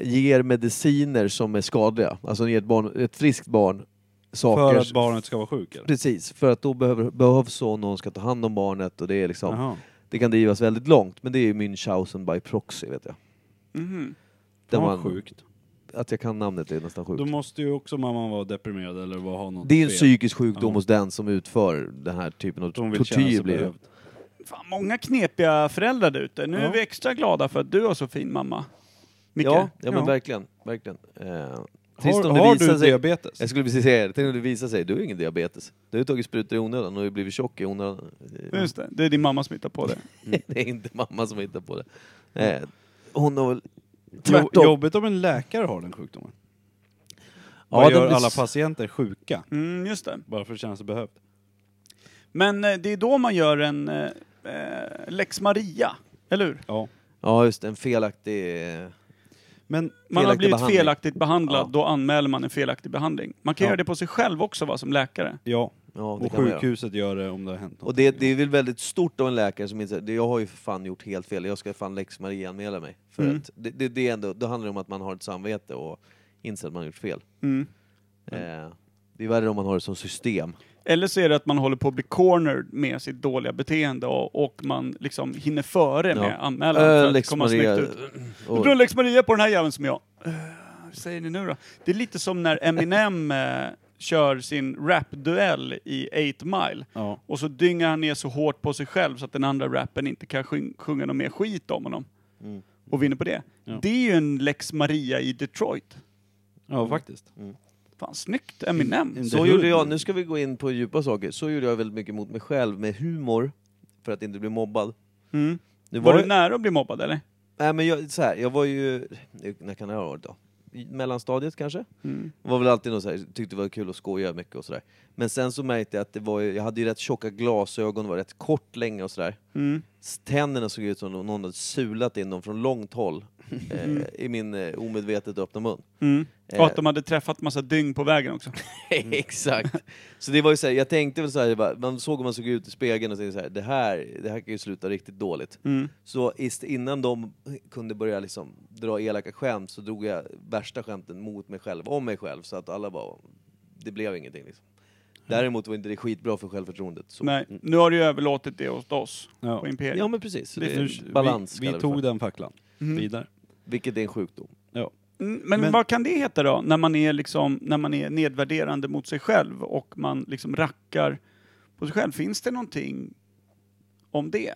ger mediciner som är skadliga. Alltså hon ger ett, barn, ett friskt barn saker. För att barnet ska vara sjuk eller? Precis, för att då behöver, behövs så någon ska ta hand om barnet och det är liksom, Jaha. det kan drivas väldigt långt. Men det är ju Münchhausen by proxy vet jag. Mhm. Där Ja, man, sjukt. Att jag kan namnet är nästan sjukt. Då måste ju också mamman vara deprimerad eller vara- ha något Det är en fel. psykisk sjukdom Ja. hos den som utför den här typen av De vill känna sig tortyr. Blir det. behövd. Fan, många knepiga föräldrar där ute. Nu Ja. är vi extra glada för att du har så fin mamma. Micke? Ja, ja, men verkligen. verkligen. Eh, Har, om det har visar du sig, diabetes? Jag skulle precis säga det, tänk om det visar sig, du har ingen diabetes. Du har ju tagit sprutor i onödan och har blivit tjock i onödan. Just det, det är din mamma som hittar på det. [LAUGHS] det är inte mamma som hittar på det. Eh, hon har väl tvärtom. jobbigt om en läkare har den sjukdomen. Ja, Vad gör blir alla patienter sjuka? Mm, just det. Bara för att känna sig behövd. Men eh, det är då man gör en eh, eh, Lex Maria, eller hur? Ja. Ja, just det, en felaktig... eh, Men Man har Felaktig blivit behandling. felaktigt behandlad, Ja. då anmäler man en felaktig behandling. Man kan Ja. göra det på sig själv också va, som läkare. ja, Ja, det och kan man göra. sjukhuset gör det om det har hänt något. Och det, det är väl väldigt stort av en läkare som inser, det- jag har ju för fan gjort helt fel, jag ska fan lex Maria anmäla mig. För Mm. att det, det, det är ändå, då handlar det om att man har ett samvete och inser att man har gjort fel. Mm. Eh, det är värre om man har det som system. Eller så är det att man håller på att bli cornered med sitt dåliga beteende och, och man liksom hinner före Ja. med anmälan för Äh, att lex komma Maria. snyggt ut. Och, Du drar Lex Maria på den här jäveln som jag. Uh, vad säger ni nu då? Det är lite som när Eminem eh, kör sin rap-duell i 8 Mile. Ja. Och så dyngar han ner så hårt på sig själv så att den andra rappen inte kan sjung, sjunga någon mer skit om honom. Mm. Och vinner på det. Ja. Det är ju en Lex Maria i Detroit. ja, faktiskt. Fan, snyggt Eminem. Så hood. gjorde jag, nu ska vi gå in på djupa saker, så gjorde jag väldigt mycket mot mig själv med humor, för att inte bli mobbad. Mm. Nu Var var du nära att bli mobbad eller? Nej men jag, så här, jag var ju, när kan det ha varit då? Mellanstadiet kanske? Mm. Var väl alltid något så här, tyckte det var kul att skoja mycket och sådär. Men sen så märkte jag att det var jag hade ju rätt tjocka glasögon, var rätt kort länge och sådär. Mm. Tänderna såg ut som om någon hade sulat in dem från långt håll. Eh, i min eh, omedvetet öppna mun. Mm. Eh, Och att de hade träffat massa dygn på vägen också. [LAUGHS] Exakt. Så det var ju så här, jag tänkte väl så här, bara- man såg hur man såg ut i spegeln och tänkte så här, det här, det här kan ju sluta riktigt dåligt. Mm. Så ist- innan de kunde börja liksom dra elaka skämt så drog jag värsta skämten mot mig själv, om mig själv, så att alla bara, det blev ingenting liksom. Däremot var inte det skitbra för självförtroendet. Så. Nej, nu har du ju överlåtit det åt oss Ja. på Imperiet. Ja men precis, det Det- är balans vi, vi tog den facklan Mm. vidare. Vilket är en sjukdom. Ja. Mm, Men, Men- vad kan det heta då, när man är liksom, när man är nedvärderande mot sig själv och man liksom rackar på sig själv? Finns det någonting om det?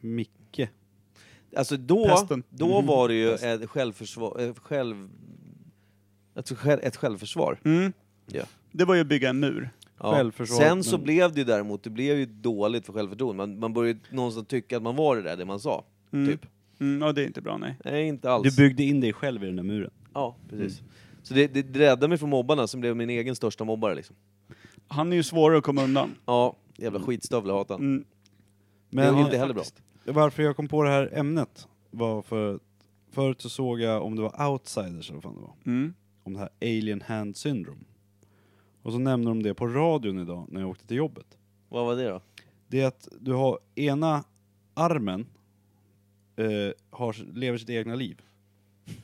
Micke. Alltså då, Pesten. då Mhm. var det ju ett självförsvar, ett själv... Alltså ett självförsvar. Mm. Ja. Det var ju att bygga en mur. Ja. Självförsvar, Sen så men- blev det ju däremot, det blev ju dåligt för självförtroendet. Man, man började någonstans tycka att man var det där, det man sa. Mm. Typ. Mm, ja, det är inte bra, nej. Nej, inte alls. Du byggde in dig själv i den där muren. Ja, precis. Så det, det, det räddade mig från mobbarna som blev min egen största mobbare liksom. Han är ju svårare att komma undan. Ja, jävla skitstövel, jag hatar han. Mm. Det är Men inte heller bra. varför jag kom på det här ämnet var för förut så såg jag om det var outsiders eller vad fan det var. Mm. Om det här alien hand syndrome. Och så nämner de det på radion idag när jag åkte till jobbet. Vad var det då? Det är att du har ena armen eh, har, lever sitt egna liv.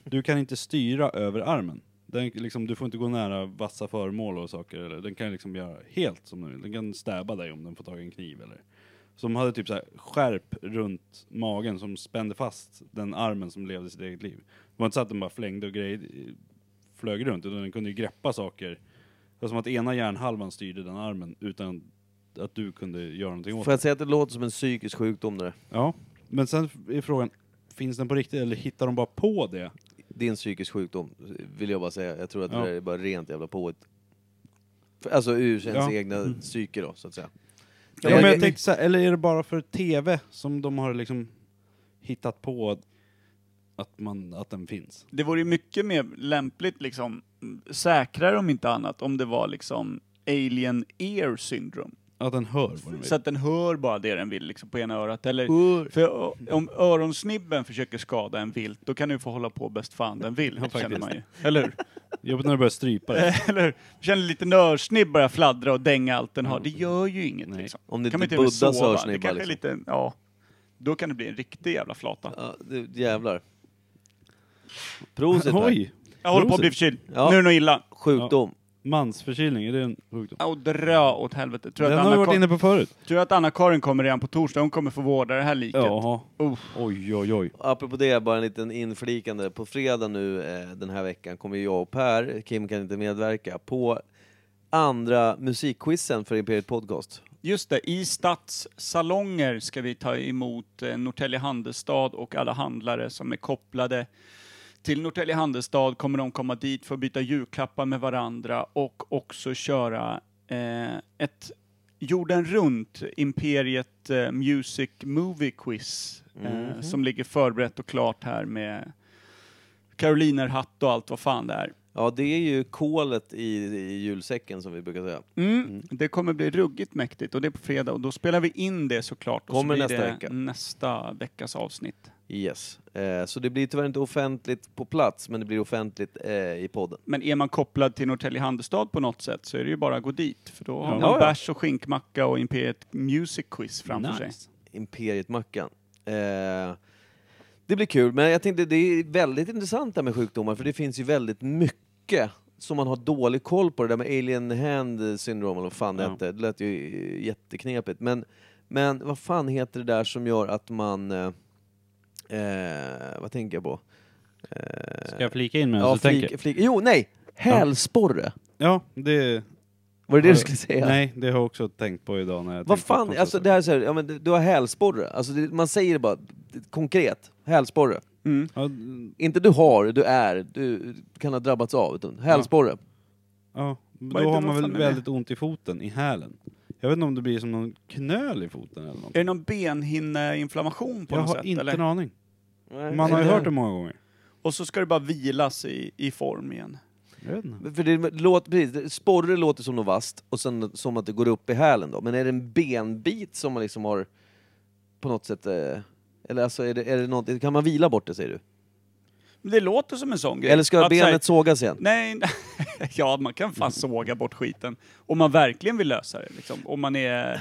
Du kan inte styra över armen. Den, liksom, du får inte gå nära vassa föremål och saker. Eller, den kan liksom göra helt som den vill. Den kan stäba dig om den får tag i en kniv. Eller. Så de hade typ så här skärp runt magen som spände fast den armen som levde sitt eget liv. Det var inte så att den bara flängde och grejer, flög runt, utan den kunde ju greppa saker. Det var som att ena hjärnhalvan styrde den armen utan att du kunde göra någonting åt Får jag säga att det låter som en psykisk sjukdom det där? Ja, men sen är frågan, finns den på riktigt eller hittar de bara på det? Det är en psykisk sjukdom, vill jag bara säga. Jag tror att Ja. det där är bara rent jävla påhitt. För- Alltså ur ens Ja. egna Mm. psyke då, så att säga. Ja, men jag tänkte så här, eller är det bara för TV som de har liksom hittat på att, man, att den finns? Det vore ju mycket mer lämpligt, liksom, säkrare om inte annat, om det var liksom alien ear syndrome. Att den hör vad den vill? Så att den hör bara det den vill liksom, på ena örat. Eller, för om öronsnibben försöker skada en vilt, då kan ju få hålla på bäst fan den vill, Ja, känner man ju. Eller hur? Jobbigt när du börjar strypa det. [LAUGHS] Eller hur? Känner lite nörsnibb börja fladdra och dänga allt den har. Det gör ju inget Nej. liksom. Om det kan man inte till och med Buddhas sova. Det örsnibbar kanske är liksom. lite, ja. Då kan det bli en riktig jävla flata. Ja, det, jävlar. Prosit Per. Oj! Jag håller på att bli förkyld. Ja. Nu är det nog illa. Sjukdom. Mansförkylning, är det en sjukdom? Ja, och dra åt helvete. Tror Den att har vi varit inne på förut. tror att Anna-Karin kommer redan på torsdag. Hon kommer få vårda det här liket. Jaha. Uff. Oj, oj, oj. Apropå det, bara en liten inflikande. På fredag nu eh, den här veckan kommer jag och Per, Kim kan inte medverka, på andra musikquizen för Imperiet Podcast. Just det, i stadssalonger ska vi ta emot eh, Norrtälje Handelsstad och alla handlare som är kopplade till Norrtälje Handelsstad kommer de komma dit för att byta julklappar med varandra och också köra eh, ett jorden runt Imperiet eh, Music Movie Quiz eh, som ligger förberett och klart här med Karolinerhatt och allt vad fan det är. Ja, det är ju kolet i, i julsäcken som vi brukar säga. Mm. Det kommer bli ruggigt mäktigt och det är på fredag och då spelar vi in det såklart. Och Kommer så blir nästa vecka. nästa veckas avsnitt. Yes. Eh, så det blir tyvärr inte offentligt på plats, men det blir offentligt eh, i podden. Men är man kopplad till Norrtälje Handelsstad på något sätt så är det ju bara att gå dit. För då har man Ja, ja. bärs och skinkmacka och Imperiet Music Quiz framför sig. Nice. Imperiet-mackan. Eh, det blir kul, men jag tänkte det är väldigt intressant det här med sjukdomar, för det finns ju väldigt mycket som man har dålig koll på. Det där med alien hand syndrome, eller vad fan det Ja. hette. Det lät ju jätteknepigt. Men, men vad fan heter det där som gör att man... Eh, vad tänker jag på? Eh, Ska jag flika in med ja, så tänker? flik, flik, Jo, nej! Hälsporre! Ja, det... Var det det du skulle säga? Nej, det har jag också tänkt på idag när jag Vad tänkte på fan, konstiga alltså det här är så här, ja, men du- du har hälsporre. Alltså det, man säger det bara konkret. Hälsporre. Mm. Ja, Inte du har, du är, du kan ha drabbats av. Utan hälsporre. ja, Vad då är det- har man fan väl är väldigt ont i foten, i hälen. Jag vet inte om det blir som någon knöl i foten eller något. Är det någon benhinneinflammation på Jag något har sätt? inte eller? en aning. Man har ju hört det många gånger. Och så ska det bara vilas i, i form igen. Jag vet inte. För det låter, precis, sporre låter som något vasst och sen som att det går upp i hälen då. Men är det en benbit som man liksom har på något sätt... Eh, Eller alltså, är det, är det något, kan man vila bort det säger du? Det låter som en sån grej. Eller ska Att benet säga- sågas igen? Nej, [LAUGHS] ja man kan fan såga bort skiten. Om man verkligen vill lösa det. Liksom. Om man är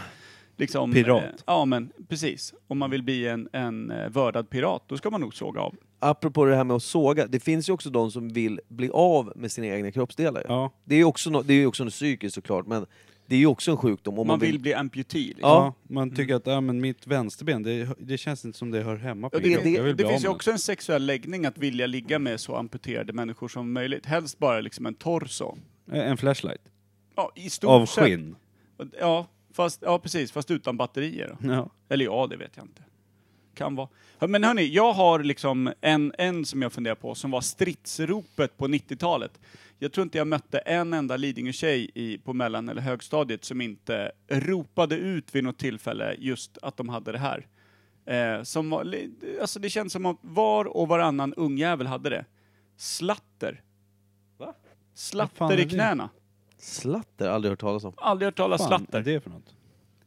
liksom... Pirat. Eh, ja men precis. Om man vill bli en, en eh, vördad pirat, då ska man nog såga av. Apropå det här med att såga, det finns ju också de som vill bli av med sina egna kroppsdelar. ju. Ja. Det är ju också, no, det är ju också något psykiskt såklart, men det är ju också en sjukdom. Om man, vill bli amputee. Liksom. Ja. Ja, man tycker att ja, men mitt vänsterben, det, det känns inte som det hör hemma på Och det, det, det finns ju också en sexuell läggning att vilja ligga med så amputerade människor som möjligt. Helst bara liksom en torso. det. En flashlight. Ja, i stort Av sett. skinn. Ja, fast, ja, precis. Fast utan batterier. Ja. Eller ja, det vet jag inte. Kan vara. Men hörni, jag har liksom en, en som jag funderar på som var stridsropet på 90-talet. Jag tror inte jag mötte en enda Lidingö-tjej i, på mellan eller högstadiet som inte ropade ut vid något tillfälle just att de hade det här. Eh, som var, alltså det känns som att var och varannan ungjävel hade det. Slatter. Va? Slatter i det? knäna. Slatter, aldrig hört talas om. Aldrig hört talas Fan, slatter. är det för något?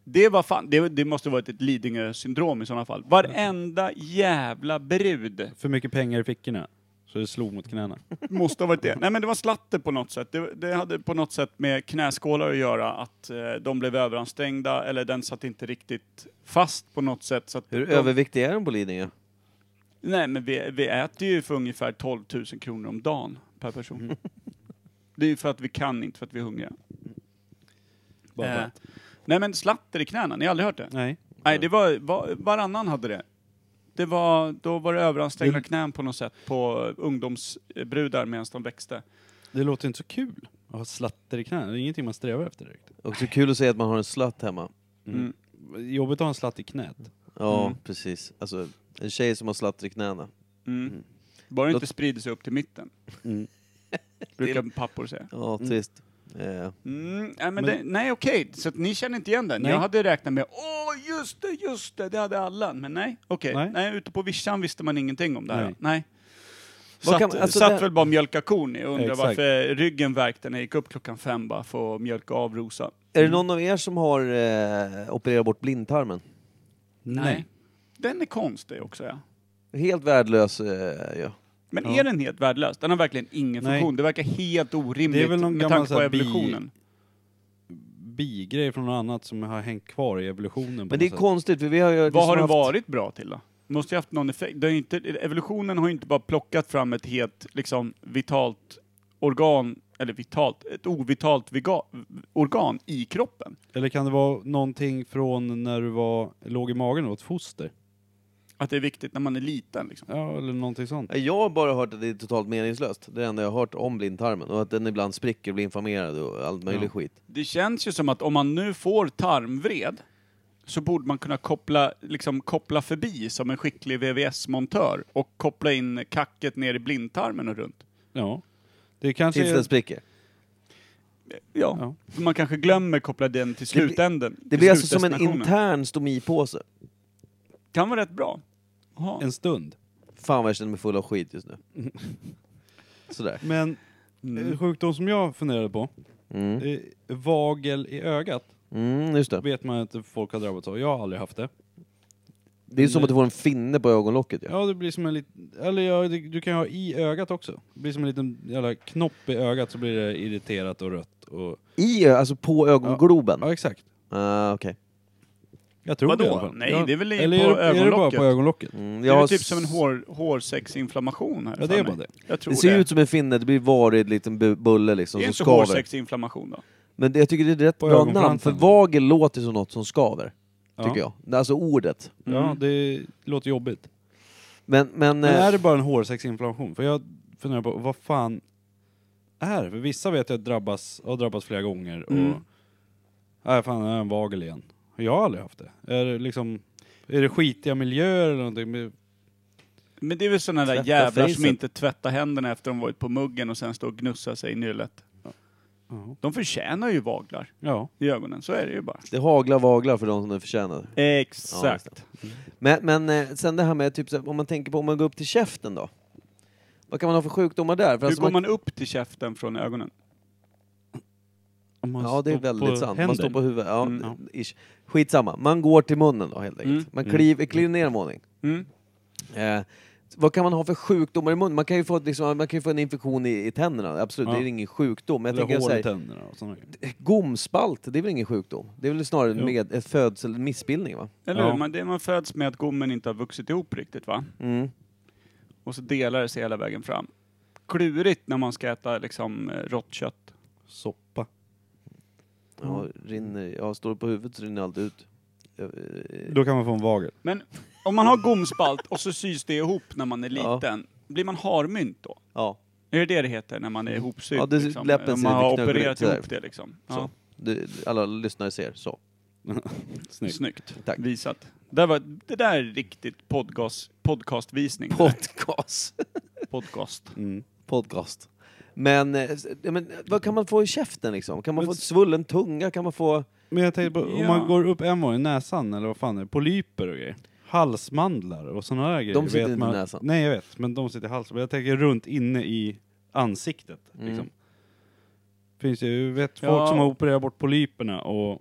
Det var fan, det, det måste varit ett Lidingö-syndrom i sådana fall. Varenda jävla brud För mycket pengar i fickorna. Så det slog mot knäna. måste ha varit det. Nej men det var slatter på något sätt. Det, det hade på något sätt med knäskålar att göra, att eh, de blev överansträngda eller den satt inte riktigt fast på något sätt. Så att Hur de, överviktig är de på Lidingö? Nej men vi, vi äter ju för ungefär 12 000 kronor om dagen per person. Det är ju för att vi kan, inte för att vi är hungriga. Bara Eh, för att- nej men slatter i knäna, ni har aldrig hört det? Nej. Nej, det var, var varannan hade det. Det var, då var det överansträngda Det- knän på något sätt på ungdomsbrudar medan de växte. Det låter inte så kul att ha slatter i knäna. Det är ingenting man strävar efter direkt. Också kul att säga att man har en slatt hemma. Mm. Jobbigt att ha en slatt i knät. Ja, Mm. precis. Alltså, en tjej som har slatter i knäna. Mm. Bara det inte sprider sig upp till mitten. Mm. Brukar pappor säga. Ja, trist. Eh, Mm, nej, men Men- det, nej okej, så att ni känner inte igen den? Nej. Jag hade räknat med, åh just det, just det, det hade alla. Men nej, okej. Nej. Nej. ute på vischan visste man ingenting om det här. Nej. Nej. Vad Satt, kan- alltså satt det- väl bara mjölka kon och undrade Exakt. varför ryggen värkte när jag gick upp klockan fem bara för att mjölka av Rosa. är det någon av er som har eh, opererat bort blindtarmen? Nej. Den är konstig också ja. Helt värdelös, eh, ja. Men Ja. är den helt värdelös? Den har verkligen ingen Nej. funktion. Det verkar helt orimligt Det är väl någon med gammal tanke så på här bi- evolutionen. Bigrej från något annat som har hängt kvar i evolutionen. på Men det är något sätt. konstigt, för vi har ju... Vad liksom har den haft- varit bra till då? Måste ju haft någon effekt. Det är ju inte, evolutionen har ju inte bara plockat fram ett helt liksom, vitalt organ, eller vitalt, ett ovitalt viga, organ i kroppen. Eller kan det vara någonting från när du var, låg i magen och ett foster? Att det är viktigt när man är liten. Liksom. Ja, eller någonting sånt. Jag har bara hört att det är totalt meningslöst. Det är det enda jag har hört om blindtarmen. Och att den ibland spricker och blir inflammerad och allt möjligt Ja. skit. Det känns ju som att om man nu får tarmvred så borde man kunna koppla, liksom, koppla förbi som en skicklig VVS-montör och koppla in kacket ner i blindtarmen och runt. Ja. Det kanske Tills är... den spricker. Ja, Ja. för man kanske glömmer koppla den till Det blir- slutänden. Det till blir alltså som en slutdestinationen. intern stomipåse. Kan vara rätt bra. Jaha. En stund. Fan vad jag känner mig full av skit just nu. [LAUGHS] Sådär. Men Mm. en sjukdom som jag funderade på, Mm. eh, vagel i ögat, Mm, just det. vet man att folk har drabbats av. Jag har aldrig haft det. Det är som att du får en finne på ögonlocket ja. Ja, det blir som en liten... Eller ja, det, du kan ha i ögat också. Det blir som en liten jävla knopp i ögat så blir det irriterat och rött. Och... I, ö- alltså på ögongloben? Ja, exakt. Ah, okej. Jag tror Vadå? det i alla fall. Nej, ja. det är väl i- Eller på är det, är det bara ögonlocket? på ögonlocket? Mm, Det jag är har typ som en hår, hårsexinflammation här Ja, det är mig. bara det. Jag tror Det ser det. ut som en finne, det blir varig liten bu- bulle liksom det är som inte skaver. hårsexinflamation då? Men det, jag tycker det är ett rätt På bra namn, ögonfransen. för vagel låter som något som skaver. Ja. Tycker jag. Alltså ordet. Mm. Ja, det låter jobbigt. Men, men, Men eh, är det bara en hårsäcksinflammation? För jag funderar på, vad fan är det? För vissa vet jag drabbas, har drabbats flera gånger och... Mm. Nej fan, det är en vagel igen. Jag har aldrig haft det. Är det liksom... Är det skitiga miljöer eller någonting? Men- det är väl sådana där Tvätta jävlar som facet. inte tvättar händerna efter de varit på muggen och sen står och gnussar sig i nyllet. Ja. De förtjänar ju vaglar Ja. i ögonen, så är det ju bara. det haglar vaglar för de som det förtjänar. Exakt. Men, men eh, sen det här med, typ, så här, om man tänker på om man går upp till käften då? Vad kan man ha för sjukdomar där? För Hur alltså går man upp till käften från ögonen? Man Ja, det är väldigt sant. händer. Man står på huvudet. Ja, Mm. ish. Skitsamma. Man går till munnen då helt enkelt. Mm. Man Mm. kliver, kliver ner en våning. Mm. Eh, vad kan man ha för sjukdomar i munnen? Man kan ju få, liksom, man kan ju få en infektion i, i tänderna, absolut. Ja. Det är ingen sjukdom. Men jag Eller så i tänderna och sådana grejer. gomspalt, det är väl ingen sjukdom? Det är väl snarare Jo. med ett födsel, en missbildning va? Eller Ja. hur? Man, det man föds med att gommen inte har vuxit ihop riktigt va? Mm. Och så delar det sig hela vägen fram. Klurigt när man ska äta liksom eh, rått kött. Soppa. Ja, rinner, ja, står på huvudet så rinner allt ut. Eh, Då kan man få en vagel. Men om man har gomspalt och så sys det ihop när man är Ja. liten, blir man harmynt då? Ja, Är det det det heter när man är ihopsydd? Ja, det- liksom? läppen Om ser man har lite opererat ut sådär. ihop det liksom. så. Ja. Det, alla lyssnare ser, så. [LAUGHS] Snyggt. Snyggt. Tack. Visat. Det, var, det där är riktigt podcast, podcastvisning. Podcast. Podcast. Mm. Podcast. Men, eh, ja, men vad kan man få i käften liksom? Kan man Men få svullen tunga? Kan man få... Men jag tänkte på, om Ja. man går upp en våning, näsan eller vad fan är det, polyper och grejer. Halsmandlar och sådana där grejer. De sitter vet inte i man, näsan. Nej jag vet, men de sitter i halsen. Jag tänker runt inne i ansiktet. Mm. Liksom. Finns ju, vet Ja. folk som har opererat bort polyperna och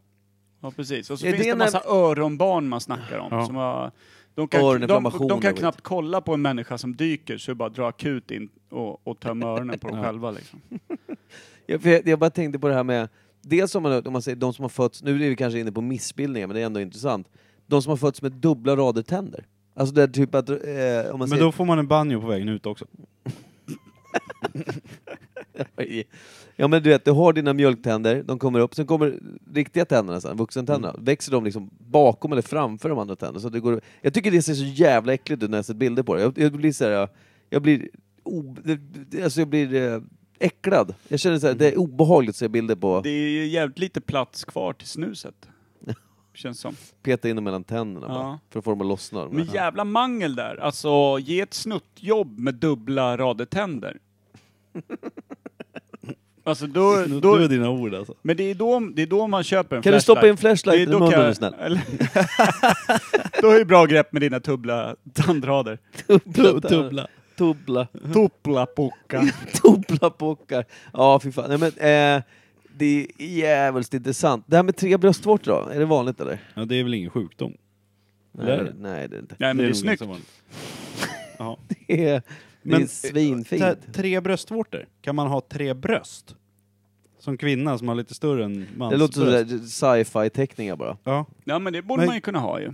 Ja, precis. Och så Är finns det när- massa öronbarn man snackar om. Ja. Som har, de, kan, de, Öroninflammationer de kan och knappt kolla på en människa som dyker, så bara dra akut in och, och tömma öronen på dem [LAUGHS] själva. Liksom. [LAUGHS] Jag, för jag, jag bara tänkte på det här med, dels om man, om man säger de som har fötts, nu är vi kanske inne på missbildningar men det är ändå intressant, de som har fötts med dubbla rader tänder. Alltså det är typ att, eh, om man Men säger... då får man en banjo på vägen ut också. [LAUGHS] [LAUGHS] Ja men du vet, du har dina mjölktänder, de kommer upp, sen kommer riktiga tänderna sen, vuxentänderna, växer de liksom bakom eller framför de andra tänderna. Så det går, jag tycker det ser så jävla äckligt ut när jag sett bilder på det. Jag, jag blir så här, jag, jag blir, o, alltså jag blir eh, äcklad. Jag känner så här, det är obehagligt att se bilder på, Det är ju jävligt lite plats kvar till snuset. [LAUGHS] Känns som. peta in dem mellan tänderna Ja. bara, för att få dem att lossna. Men jävla mangel där. Alltså, ge ett snuttjobb med dubbla rader tänder. [LAUGHS] Alltså då, Nu då, är dina ord alltså. men det är, då, det är då man köper en Kan du flashlight. stoppa in flashlight Det i är då munnen kan är jag- du snäll? eller- [LAUGHS] Då är det bra grepp med dina tubbla tandrader. Tubbla. [LAUGHS] Tubbla. Tuppla pucka. Tubbla pockar. [LAUGHS] Ja, fy fan. Nej, men, eh, det är jävligt intressant. Det här med tre bröstvårtor då, är det vanligt eller? Ja, det är väl ingen sjukdom? Nej, Det är det, det. nej, det är inte. Nej men det är nog snyggt. ganska vanligt. Det är, det Men, är svinfint. Här, tre bröstvårtor, kan man ha tre bröst? Som kvinna som har lite större än mans Det låter sådär sci-fi teckningar bara. Ja, Ja men det borde Men- man ju kunna ha ju.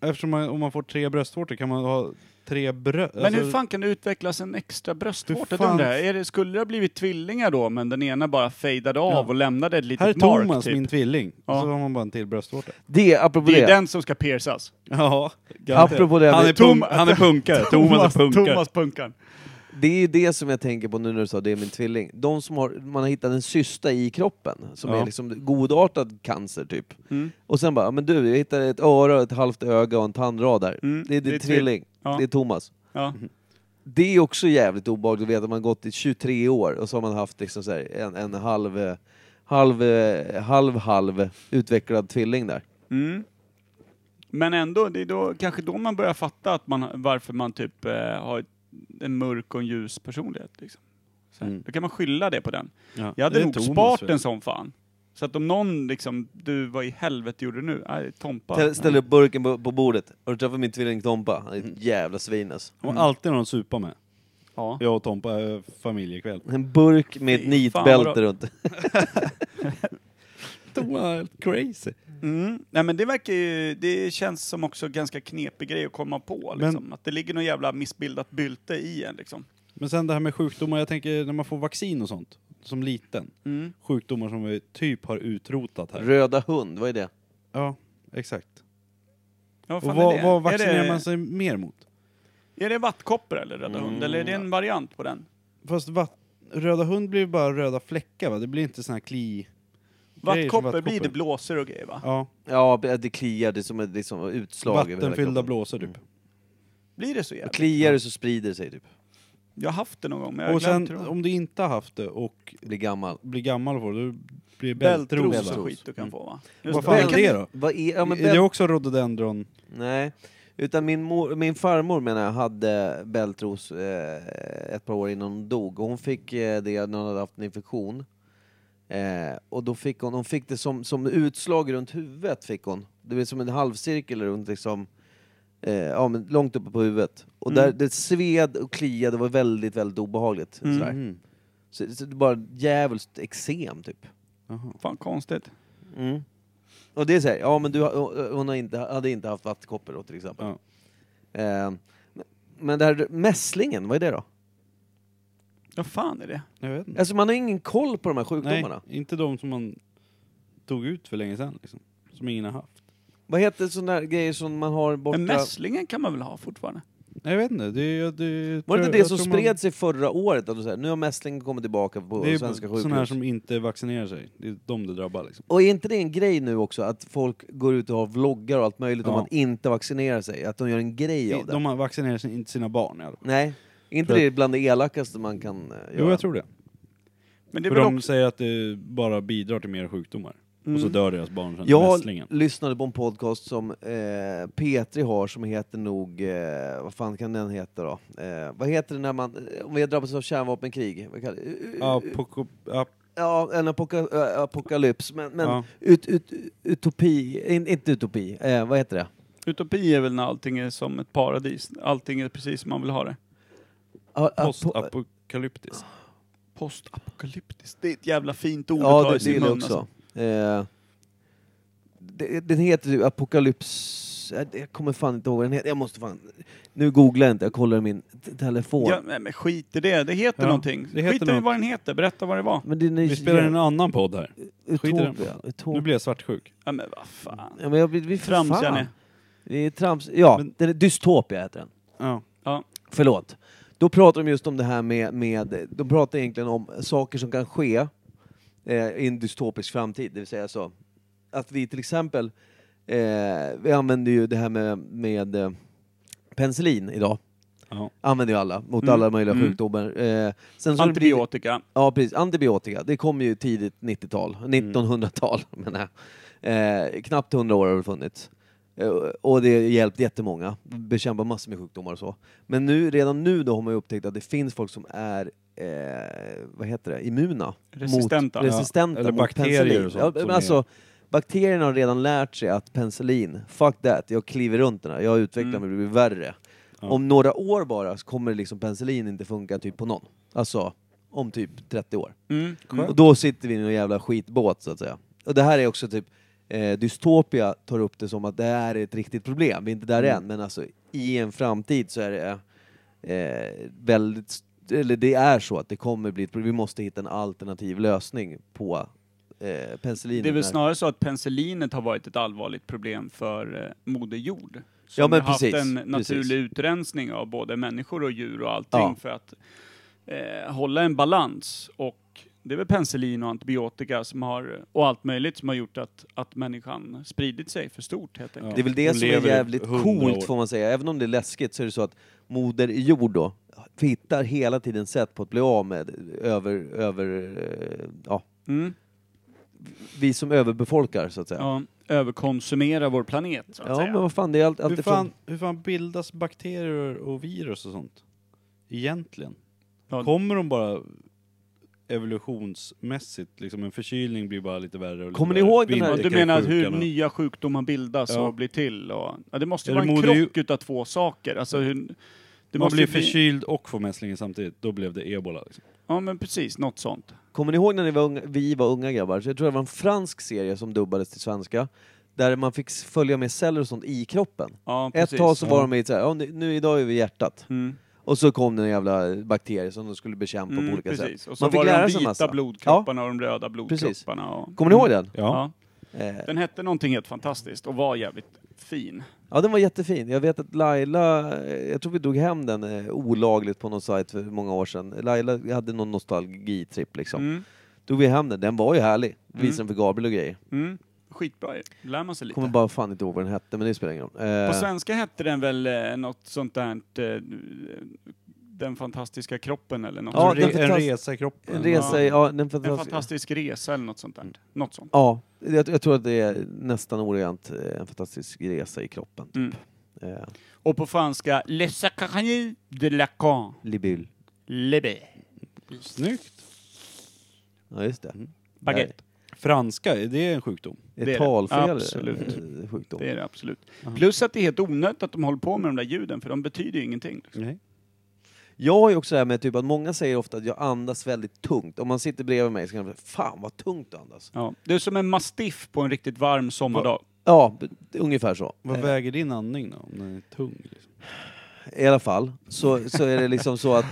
eftersom man, om man får tre bröstvårtor kan man ha tre bröst... Men hur fan kan det utvecklas en extra bröstvårta? Hur fan-. Är det, skulle det ha blivit tvillingar då, men den ena bara fejdade av Ja. och lämnade ett litet Här är mark Thomas, typ? min tvilling. Ja. Så har man bara en till bröstvårta. Det, apropå Det är det. den som ska piercas. Ja, Apropå det, han, är punk, han är punkare. [LAUGHS] Thomas är punkare. Thomas Punkan. Det är ju det som jag tänker på nu när du sa det är min tvilling. De som har, man har hittat en cysta i kroppen, som Ja. är liksom godartad cancer typ. Mm. Och sen bara, men du, jag hittade ett öra, ett halvt öga och en tandrad där. Mm, Det är din det är tvilling. Ja. Det är Thomas. Ja. Det är också jävligt obehagligt att veta att man gått i 23 år och så har man haft liksom så här en, en halv, eh, halv, eh, halv, halv utvecklad tvilling där. Mm. Men ändå, det är då, kanske då man börjar fatta att man, varför man typ eh, har ett- en mörk och en ljus personlighet. Liksom. Så här. Mm. Då kan man skylla det på den. Ja. Jag hade Det är nog Thomas, sparat vet en sån fan. Så att om någon liksom, du, vad i helvete gjorde du nu? Nej, Tompa. Ställ, ställ upp burken på, på bordet. Har du träffat min tvilling Tompa? Han är ett jävla svin alltså. du. Och alltid någon att supa med. Ja. Jag och Tompa är familjekväll. En burk med ett Fy fan, nitbälte vad- runt. [LAUGHS] [LAUGHS] Tompa är helt crazy. Mm. Nej men det verkar ju, det känns som också ganska knepig grej att komma på. Men- Liksom. Att det ligger något jävla missbildat bylte i en liksom. Men sen det här med sjukdomar, jag tänker när man får vaccin och sånt, som liten. Mm. Sjukdomar som vi typ har utrotat här. Röda hund, vad är det? Ja, exakt. Ja, Och fan, vad, är det, vad är vaccinerar det, man sig mer mot? Är det vattkoppor eller röda hund? Eller är det en variant på den? Fast va, röda hund blir bara röda fläckar va? Det blir inte såna här kli... som Vattkoppor blir det blåsor och grejer va? Ja, Ja, det kliar, det är som ett liksom, utslag över hela vattenfyllda kroppen. blåsor typ. Blir det så Och jävligt? kliar det så sprider det sig typ. Jag har haft det någon gång, men jag har Och sen glömt det. om du inte har haft det och Blir gammal. blir gammal får det, då blir det Bältros bältros. och skit du kan Mm. få va? Vad fan är det då? Vad är, ja, men är det också rhododendron? Nej, utan min, mor, min farmor menar jag hade bältros eh, ett par år innan hon dog. Och hon fick eh, det när hon hade haft en infektion. Eh, och då fick hon, hon fick det som, som utslag runt huvudet fick hon. Det blev som en halvcirkel runt liksom, eh, ja men långt uppe på huvudet. Och Mm. där, det sved och kliade och var väldigt, väldigt obehagligt. Mm. Sådär. Så, så det var bara djävulskt eksem typ. Jaha. Fan konstigt. Mm. Och det är såhär, ja men du, har- hon har inte, hade inte haft vattkoppor då till exempel. Ja. Eh, men det här mässlingen, vad är det då? Vad fan är det? Jag vet inte. Alltså man har ingen koll på de här Nej, sjukdomarna. inte de som man tog ut för länge sedan liksom. Som ingen har haft. Vad heter sådana där grejer som man har borta? Men mässlingen kan man väl ha fortfarande? Nej, jag vet inte. Det, det, Var det inte det som tror man- spred sig förra året? Att du säger, nu har mässlingen kommit tillbaka på Det är svenska sådana här sjukhus. som inte vaccinerar sig. Det är de det drabbar liksom. Och är inte det en grej nu också, att folk går ut och har vloggar och allt möjligt om Ja. att inte vaccinera sig? Att de gör en grej av det? De har vaccinerat sig, inte sina barn i alla fall. Nej, inte det bland det elakaste man kan eh, göra? Jo, jag tror det. Men det är För väl de också... säger att det bara bidrar till mer sjukdomar. Och så Mm. dör deras barn sen Jag mässlingen. lyssnade på en podcast som eh, Petri har som heter nog, eh, vad fan kan den heta då? Eh, vad heter det när man, eh, om vi har drabbats av kärnvapenkrig? Vad kallar det? Apoko- ap- Ja, en apoka, apokalyps, men, men Ja. ut, ut, utopi, in, inte utopi, eh, vad heter det? Utopi är väl när allting är som ett paradis. Allting är precis som man vill ha det. Apo- Postapokalyptiskt. Postapokalyptiskt. Det är ett jävla fint ord att Ja, ta det, i sin det är det mun. också. Alltså. Eh, det, den heter ju apokalyps... eh, Jag kommer fan inte ihåg vad den heter. Jag måste fan... Nu googlar jag inte, jag kollar i min t- telefon. Ja, nej, men skit i det. Det heter Ja, någonting. det heter skit i något. vad den heter. Berätta vad det var. Men det är Vi spelar en annan podd här. Skit i den. Utopia. Nu Utopia. blir jag svartsjuk. Ja, men vad fan. Ja, men jag blir... Vi Tramsiga ni. Vi är trams... Ja, Men- den är Dystopia heter den. Ja. Ja. Förlåt. Då pratar de just om det här med, med de pratar egentligen om saker som kan ske eh, i en dystopisk framtid, det vill säga så att vi till exempel, eh, vi använder ju det här med, med eh, penicillin idag, Ja. använder ju alla mot Mm, alla möjliga mm. sjukdomar. Eh, sen så det Antibiotika. Ja, precis. Antibiotika, det kom ju tidigt 90-tal, 1900-tal [LAUGHS] menar jag. Eh, knappt 100 år har det funnits. Eh, och det har hjälpt jättemånga, bekämpa massor med sjukdomar och så. Men nu, redan nu då har man ju upptäckt att det finns folk som är, eh, vad heter det, immuna. Resistenta. Mot, resistenta eller mot bakterier penicillin. och sånt Ja, alltså, bakterierna har redan lärt sig att penicillin, fuck that, jag kliver runt den här, jag utvecklar Mm. mig, det blir värre. Ja. Om några år bara så kommer liksom penicillin inte funka typ på någon. Alltså, om typ 30 år. Mm. Och då sitter vi i någon jävla skitbåt så att säga. Och det här är också typ, eh, Dystopia tar upp det som att det här är ett riktigt problem. Vi är inte där Mm. än, men alltså i en framtid så är det eh, väldigt, eller det är så att det kommer bli ett problem. Vi måste hitta en alternativ lösning på eh, penicillin. Det är väl snarare så att penicillinet har varit ett allvarligt problem för eh, Moder Jord. Som Ja, men har haft precis, en naturlig precis. utrensning av både människor och djur och allting Ja. för att eh, hålla en balans. Och det är väl penicillin och antibiotika som har, och allt möjligt som har gjort att, att människan spridit sig för stort helt enkelt. Det är väl det Och som är lever jävligt 100 coolt år. får man säga. Även om det är läskigt så är det så att Moder Jord då hittar hela tiden sätt på att bli av med över, över, eh, ja, Mm. vi som överbefolkar så att säga. Ja, överkonsumera vår planet så att Ja, säga. men vad fan, det är allt, Hur fan, hur fan bildas bakterier och virus och sånt? Egentligen. Ja. Kommer de bara evolutionsmässigt, liksom en förkylning blir bara lite värre och lite Kommer ni ihåg den här- du menar hur Vinterkräksjukan och- nya sjukdomar bildas Ja. och blir till? Och, ja, det måste Eller vara en Moder Jord- krock utav två saker. Alltså hur, det Man måste blir bli- förkyld och får mässlingen samtidigt, då blev det ebola. Liksom. Ja men precis, något sånt. Kommer ni ihåg när ni var unga, vi var unga grabbar? Så jag tror det var en fransk serie som dubbades till svenska. Där man fick följa med celler och sånt i kroppen. Ja, Ett tag så var Ja. de i så här, ja, nu- nu idag är vi hjärtat. Mm. Och så kom det en jävla bakterie som de skulle bekämpa på Mm, olika precis. sätt. Och så Man fick var det de vita massa. blodkropparna och de röda blodkropparna. Och, Kommer ni ihåg den? Ja. Eh, Den hette någonting helt fantastiskt och var jävligt fin. ja, den var jättefin. Jag vet att Laila, jag tror vi drog hem den eh, olagligt på någon sajt för många år sedan. Laila hade någon nostalgitripp liksom. Mm. Drog vi hem den, den var ju härlig. Visade Mm. den för Gabriel och grejer. Mm. Skitbra ju. lär man sig lite. Kommer bara fan inte ihåg vad den hette, men det spelar ingen roll. På Eh, svenska hette den väl eh, något sånt där eh, Den fantastiska kroppen eller något Ja, sånt. den Re- en resa i kroppen. en resa i, ja, den En fantastiska... fantastisk resa eller något sånt där. Något sånt. Ja, jag, jag tror att det är nästan ordagrant eh, en fantastisk resa i kroppen. Mm. Eh, Och på franska, Le Sacranie de Lacan. Libyl. Lebe. Snyggt. Ja, just det. Baguette. Franska, är det en sjukdom? Det Det är är det. talfel Absolut. eh, sjukdom. Det är det absolut. Plus att det är helt onödigt att de håller på med de där ljuden, för de betyder ju ingenting. Liksom. Nej. Jag har ju också det här med typ att många säger ofta att jag andas väldigt tungt. Om man sitter bredvid mig så kan man säga, fan vad tungt du andas. Ja. Det är som en mastiff på en riktigt varm sommardag. Ja, b- ungefär så. Vad väger din andning då, om den är tung? Liksom? I alla fall, så, så är det liksom så att...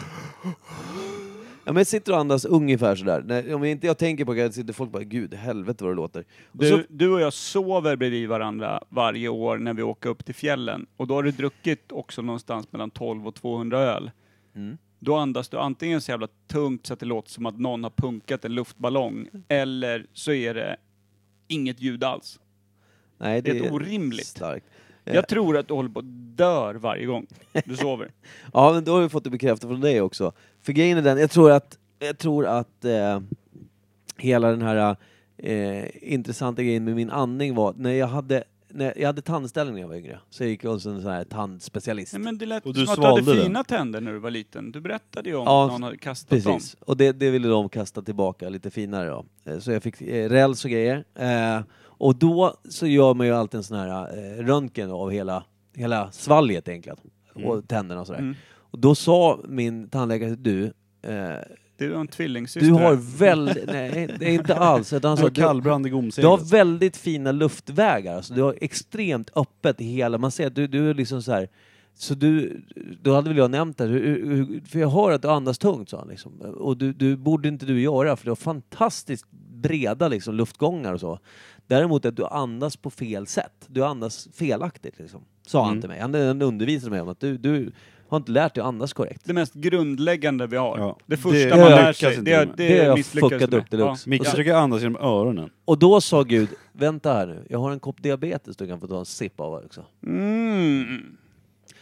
Ja men jag sitter och andas ungefär sådär. När, om inte jag tänker på det sitter folk bara, gud helvete vad det låter. Och Du, så, du och jag sover bredvid varandra varje år när vi åker upp till fjällen. Och då har du druckit också någonstans mellan 12 och 200 öl. Mm. Då andas du antingen så jävla tungt så att det låter som att någon har punkat en luftballong, eller så är det inget ljud alls. nej, det är orimligt. Starkt. Eh, Jag tror att du håller på att dör varje gång du sover. [LAUGHS] Ja, men då har vi fått det bekräftat från dig också. För grejen är den, jag tror att, jag tror att eh, hela den här eh, intressanta grejen med min andning var, när jag hade, när jag hade tandställning när jag var yngre, så jag gick jag hos en sån här tandspecialist. Nej, men det lät Och som du att du hade svalde fina tänder när du var liten. Du berättade ju om Ja, att någon hade kastat dem. Precis, och det, det ville de kasta tillbaka lite finare då. Eh, Så jag fick eh, räls och grejer. Eh, och då så gör man ju alltid en sån här eh, röntgen av hela, hela svalget egentligen. Och tänderna och sådär. Mm. Och då sa min tandläkare, du, eh, Du har en tvillingsyster. du har väldigt, [LAUGHS] nej det är inte alls, utan han sa, du, kallbrand i du har väldigt fina luftvägar, alltså, du har extremt öppet i hela, man ser att du, du är liksom så här. Så du, då hade väl jag nämnt det, för jag hör att du andas tungt sa han liksom. Och du, du borde inte du göra för du har fantastiskt breda liksom, luftgångar och så. Däremot att du andas på fel sätt, du andas felaktigt liksom. Sa han Mm. till mig. Han, han undervisade mig om att du, du har inte lärt dig att andas korrekt. Det mest grundläggande vi har. Ja. Det Det första man lär lyckas sig, inte det, med. det, Det har jag fuckat med. upp deluxe. Micke försöker andas genom öronen. Och då sa Gud, vänta här nu, jag har en kopp diabetes du kan få ta en sipp av också. Mm.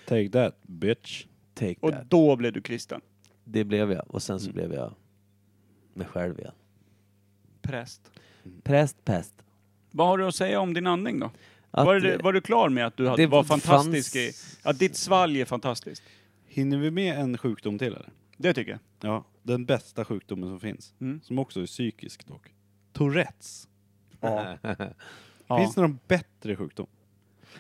Take that, bitch. Take Och that. då blev du kristen. Det blev jag, och sen så Mm. blev jag mig själv igen. Präst. Präst, pest. Vad har du att säga om din andning då? Att, var, det, eh, var du klar med att du hade, det var fanns- fantastisk i... Att ditt svalg är fantastiskt? Hinner vi med en sjukdom till eller? Det tycker jag. Ja, den bästa sjukdomen som finns. Mm. Som också är psykisk dock. Tourettes. Ja. [LAUGHS] Finns det någon bättre sjukdom?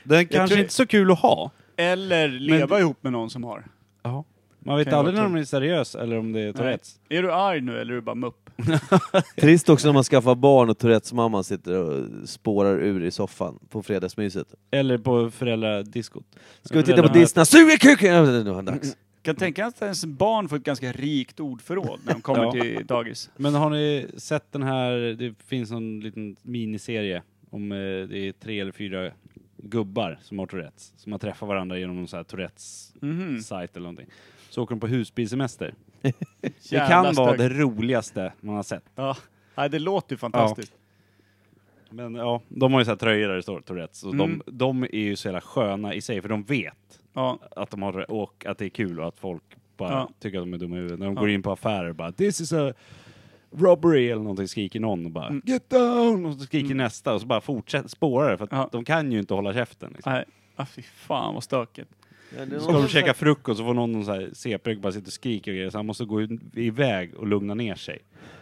Den kanske tror- inte är så kul att ha. Eller leva ihop med någon som har. Ja. Man vet Kan ju aldrig när de är seriös eller om det är Tourettes. Nej. Är du arg nu eller är du bara mupp? [LAUGHS] Trist också när man skaffar barn och Tourettes mamma sitter och spårar ur i soffan på fredagsmyset. Eller på föräldradiskot. Ska vi titta på Disney? Sug i kuken! Ja, Nu det dags. Kan tänka att ens barn får ett ganska rikt ordförråd när de kommer [LAUGHS] Ja. till dagis. Men har ni sett den här, det finns en liten miniserie om eh, det är tre eller fyra gubbar som har Tourettes. Som har träffat varandra genom någon sån här Tourettes-sajt eller någonting. Så åker de på husbilsemester. [LAUGHS] Det kan vara det roligaste man har sett. Ja. Nej, det låter ju fantastiskt. Men ja, de har ju så här tröjor där det står Tourettes. Och Mm. de, de är ju så jävla sköna i sig, för de vet Ja. att de har och att det är kul och att folk bara Ja. tycker att de är dumma i huvudet. När de Ja. går in på affärer bara “This is a robbery” eller någonting skriker någon och bara Mm. “Get down!” och så skriker nästa och så bara fortsätter spåra det för att Ja. de kan ju inte hålla käften. Liksom. Nej. Ah, fy fan vad stökigt. Ska de käka frukost så får någon så här CP bara sitta och skrika och grejer så han måste gå iväg och lugna ner sig.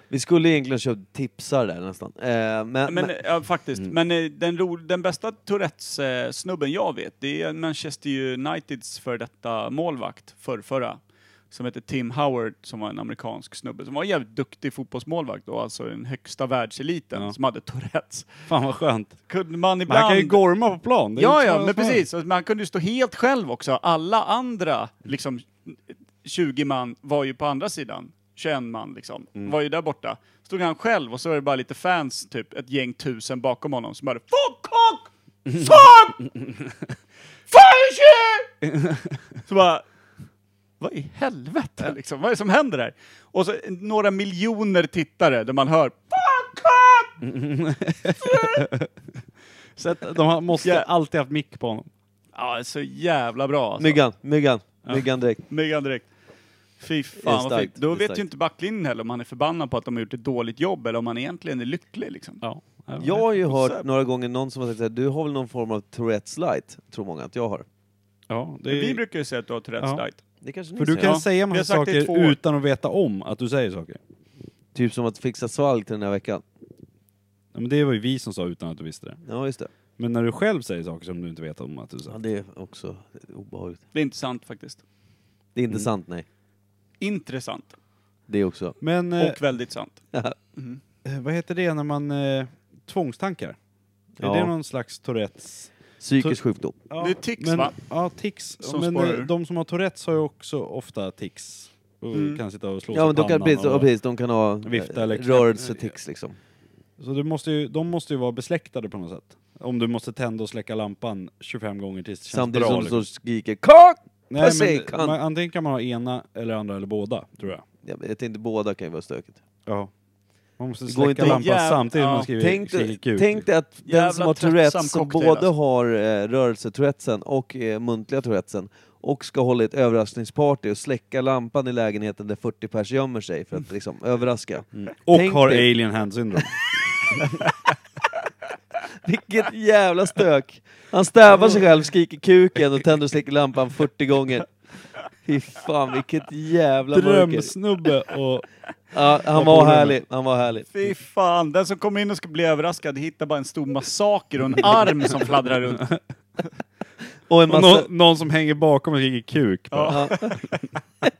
Vi skulle egentligen köpt tipsar där nästan. Eh, men, Men, men, ja, faktiskt. Mm. Men eh, den, ro, den bästa Tourettes-snubben jag vet, det är Manchester Uniteds för detta målvakt, för förra som heter Tim Howard, som var en amerikansk snubbe, som var en jävligt duktig fotbollsmålvakt och alltså den högsta världseliten, Ja. som hade Tourettes. Fan vad skönt. Kunde man ibland... han kan ju gorma på plan. Ja, ja, men precis. Man kunde ju stå helt själv också. Alla andra, liksom 20 man, var ju på andra sidan. 21 man liksom, Mm. var ju där borta. Stod han själv och så var det bara lite fans, typ ett gäng tusen bakom honom som bara Fuck, cock! Fuck! [LAUGHS] Fire [LAUGHS] shit! [LAUGHS] Så bara, vad i helvete liksom? Vad är det som händer där? Och så några miljoner tittare där man hör! [LAUGHS] Så att de har- måste Ja. alltid haft mick på honom. Ja, så jävla bra alltså. myggan, myggan, myggan direkt. Myggan direkt. Fy är fan vad fint. Då är vet starkt. ju inte backlinjen heller om han är förbannad på att de har gjort ett dåligt jobb eller om han egentligen är lycklig liksom. Ja. Jag har ju hört några gånger någon som har sagt att du har väl någon form av Tourettes light, tror många att jag har. ja det Vi är, brukar ju säga att du har Tourettes Ja. light. Det kanske ni för du säger. kan Ja, säga vi har massa sagt det i saker år. utan att veta om att du säger saker. Typ som att fixa svalg till den här veckan. Ja, men det var ju vi som sa utan att du visste det. Ja, just det. Men när du själv säger saker som du inte vet om att du sa. Ja, det är också obehagligt. Det är inte sant faktiskt. Det är inte Mm. sant, nej. Intressant. Det är också. Men eh, Och väldigt sant. [LAUGHS] Mm. eh, vad heter det när man eh, tvångstankar? Är Ja. det någon slags Tourettes? Psykisk sjukdom. Ja, Det är tics, men, va? Ja, tics. Som men spårar eh, de som har Tourettes har ju också ofta tics. Och Mm. kan sitta och slå Ja, sig men de kan, precis, och- precis, de kan ha vifta eh, eller rörelsetics liksom. Så du måste ju, de måste ju vara besläktade på något sätt. Om du måste tända och släcka lampan 25 gånger tills det känns Samtidigt bra. som de står liksom. skriker KOCK! Nej, men, cunt. man, antingen kan man ha ena eller andra eller båda, tror jag. Ja, jag tänkte båda kan ju vara stökigt. Ja. Man måste Det går släcka inte- lampan Jävla- samtidigt som ja. man skriver Tänk, dig- tänk dig att den Jävla som har tröttsam Tourettes, som cocktail, både alltså. har eh, rörelsetourettesen och eh, muntliga tourettesen, och ska hålla ett överraskningsparty och släcka lampan i lägenheten där 40 pers gömmer sig för att liksom överraska. Mm. Och Tänk har dig- alien hand syndrome. [LAUGHS] Vilket jävla stök! Han stävar sig själv, skriker kuken och tänder och släcker lampan 40 gånger. Fy fan vilket jävla mörker. Drömsnubbe och... Ja, han Och var härlig, han var härlig. Fy fan, den som kommer in och ska bli överraskad hittar bara en stor massaker och en [LAUGHS] arm som fladdrar runt. [LAUGHS] Och en och massa... någon, någon som hänger bakom och skriker kuk. bara. Ja. [LAUGHS]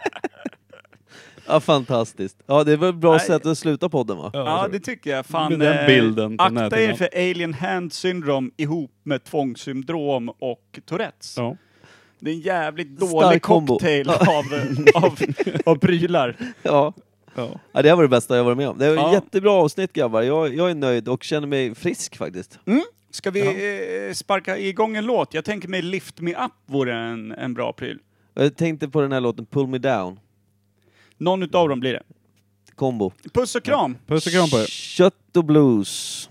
Ja. fantastiskt. Ja, det var ett bra Nej. sätt att sluta podden va? Ja, det tycker jag. Fan, Med den eh, bilden på akta er för alien hand syndrome ihop med tvångssyndrom och Tourettes. Ja. Det är en jävligt dålig Stark kombo. cocktail av, av, av prylar. [LAUGHS] Ja. Ja. ja, det var det bästa jag varit med om. Det var Ja. jättebra avsnitt grabbar, jag, jag är nöjd och känner mig frisk faktiskt. Ska vi eh, sparka igång en låt? Jag tänker mig Lift Me Up vore en, en bra pryl. Jag tänkte på den här låten Pull Me Down, Någon utav dem blir det. kombo. Puss och kram! Puss och kram på er. Kött och blues.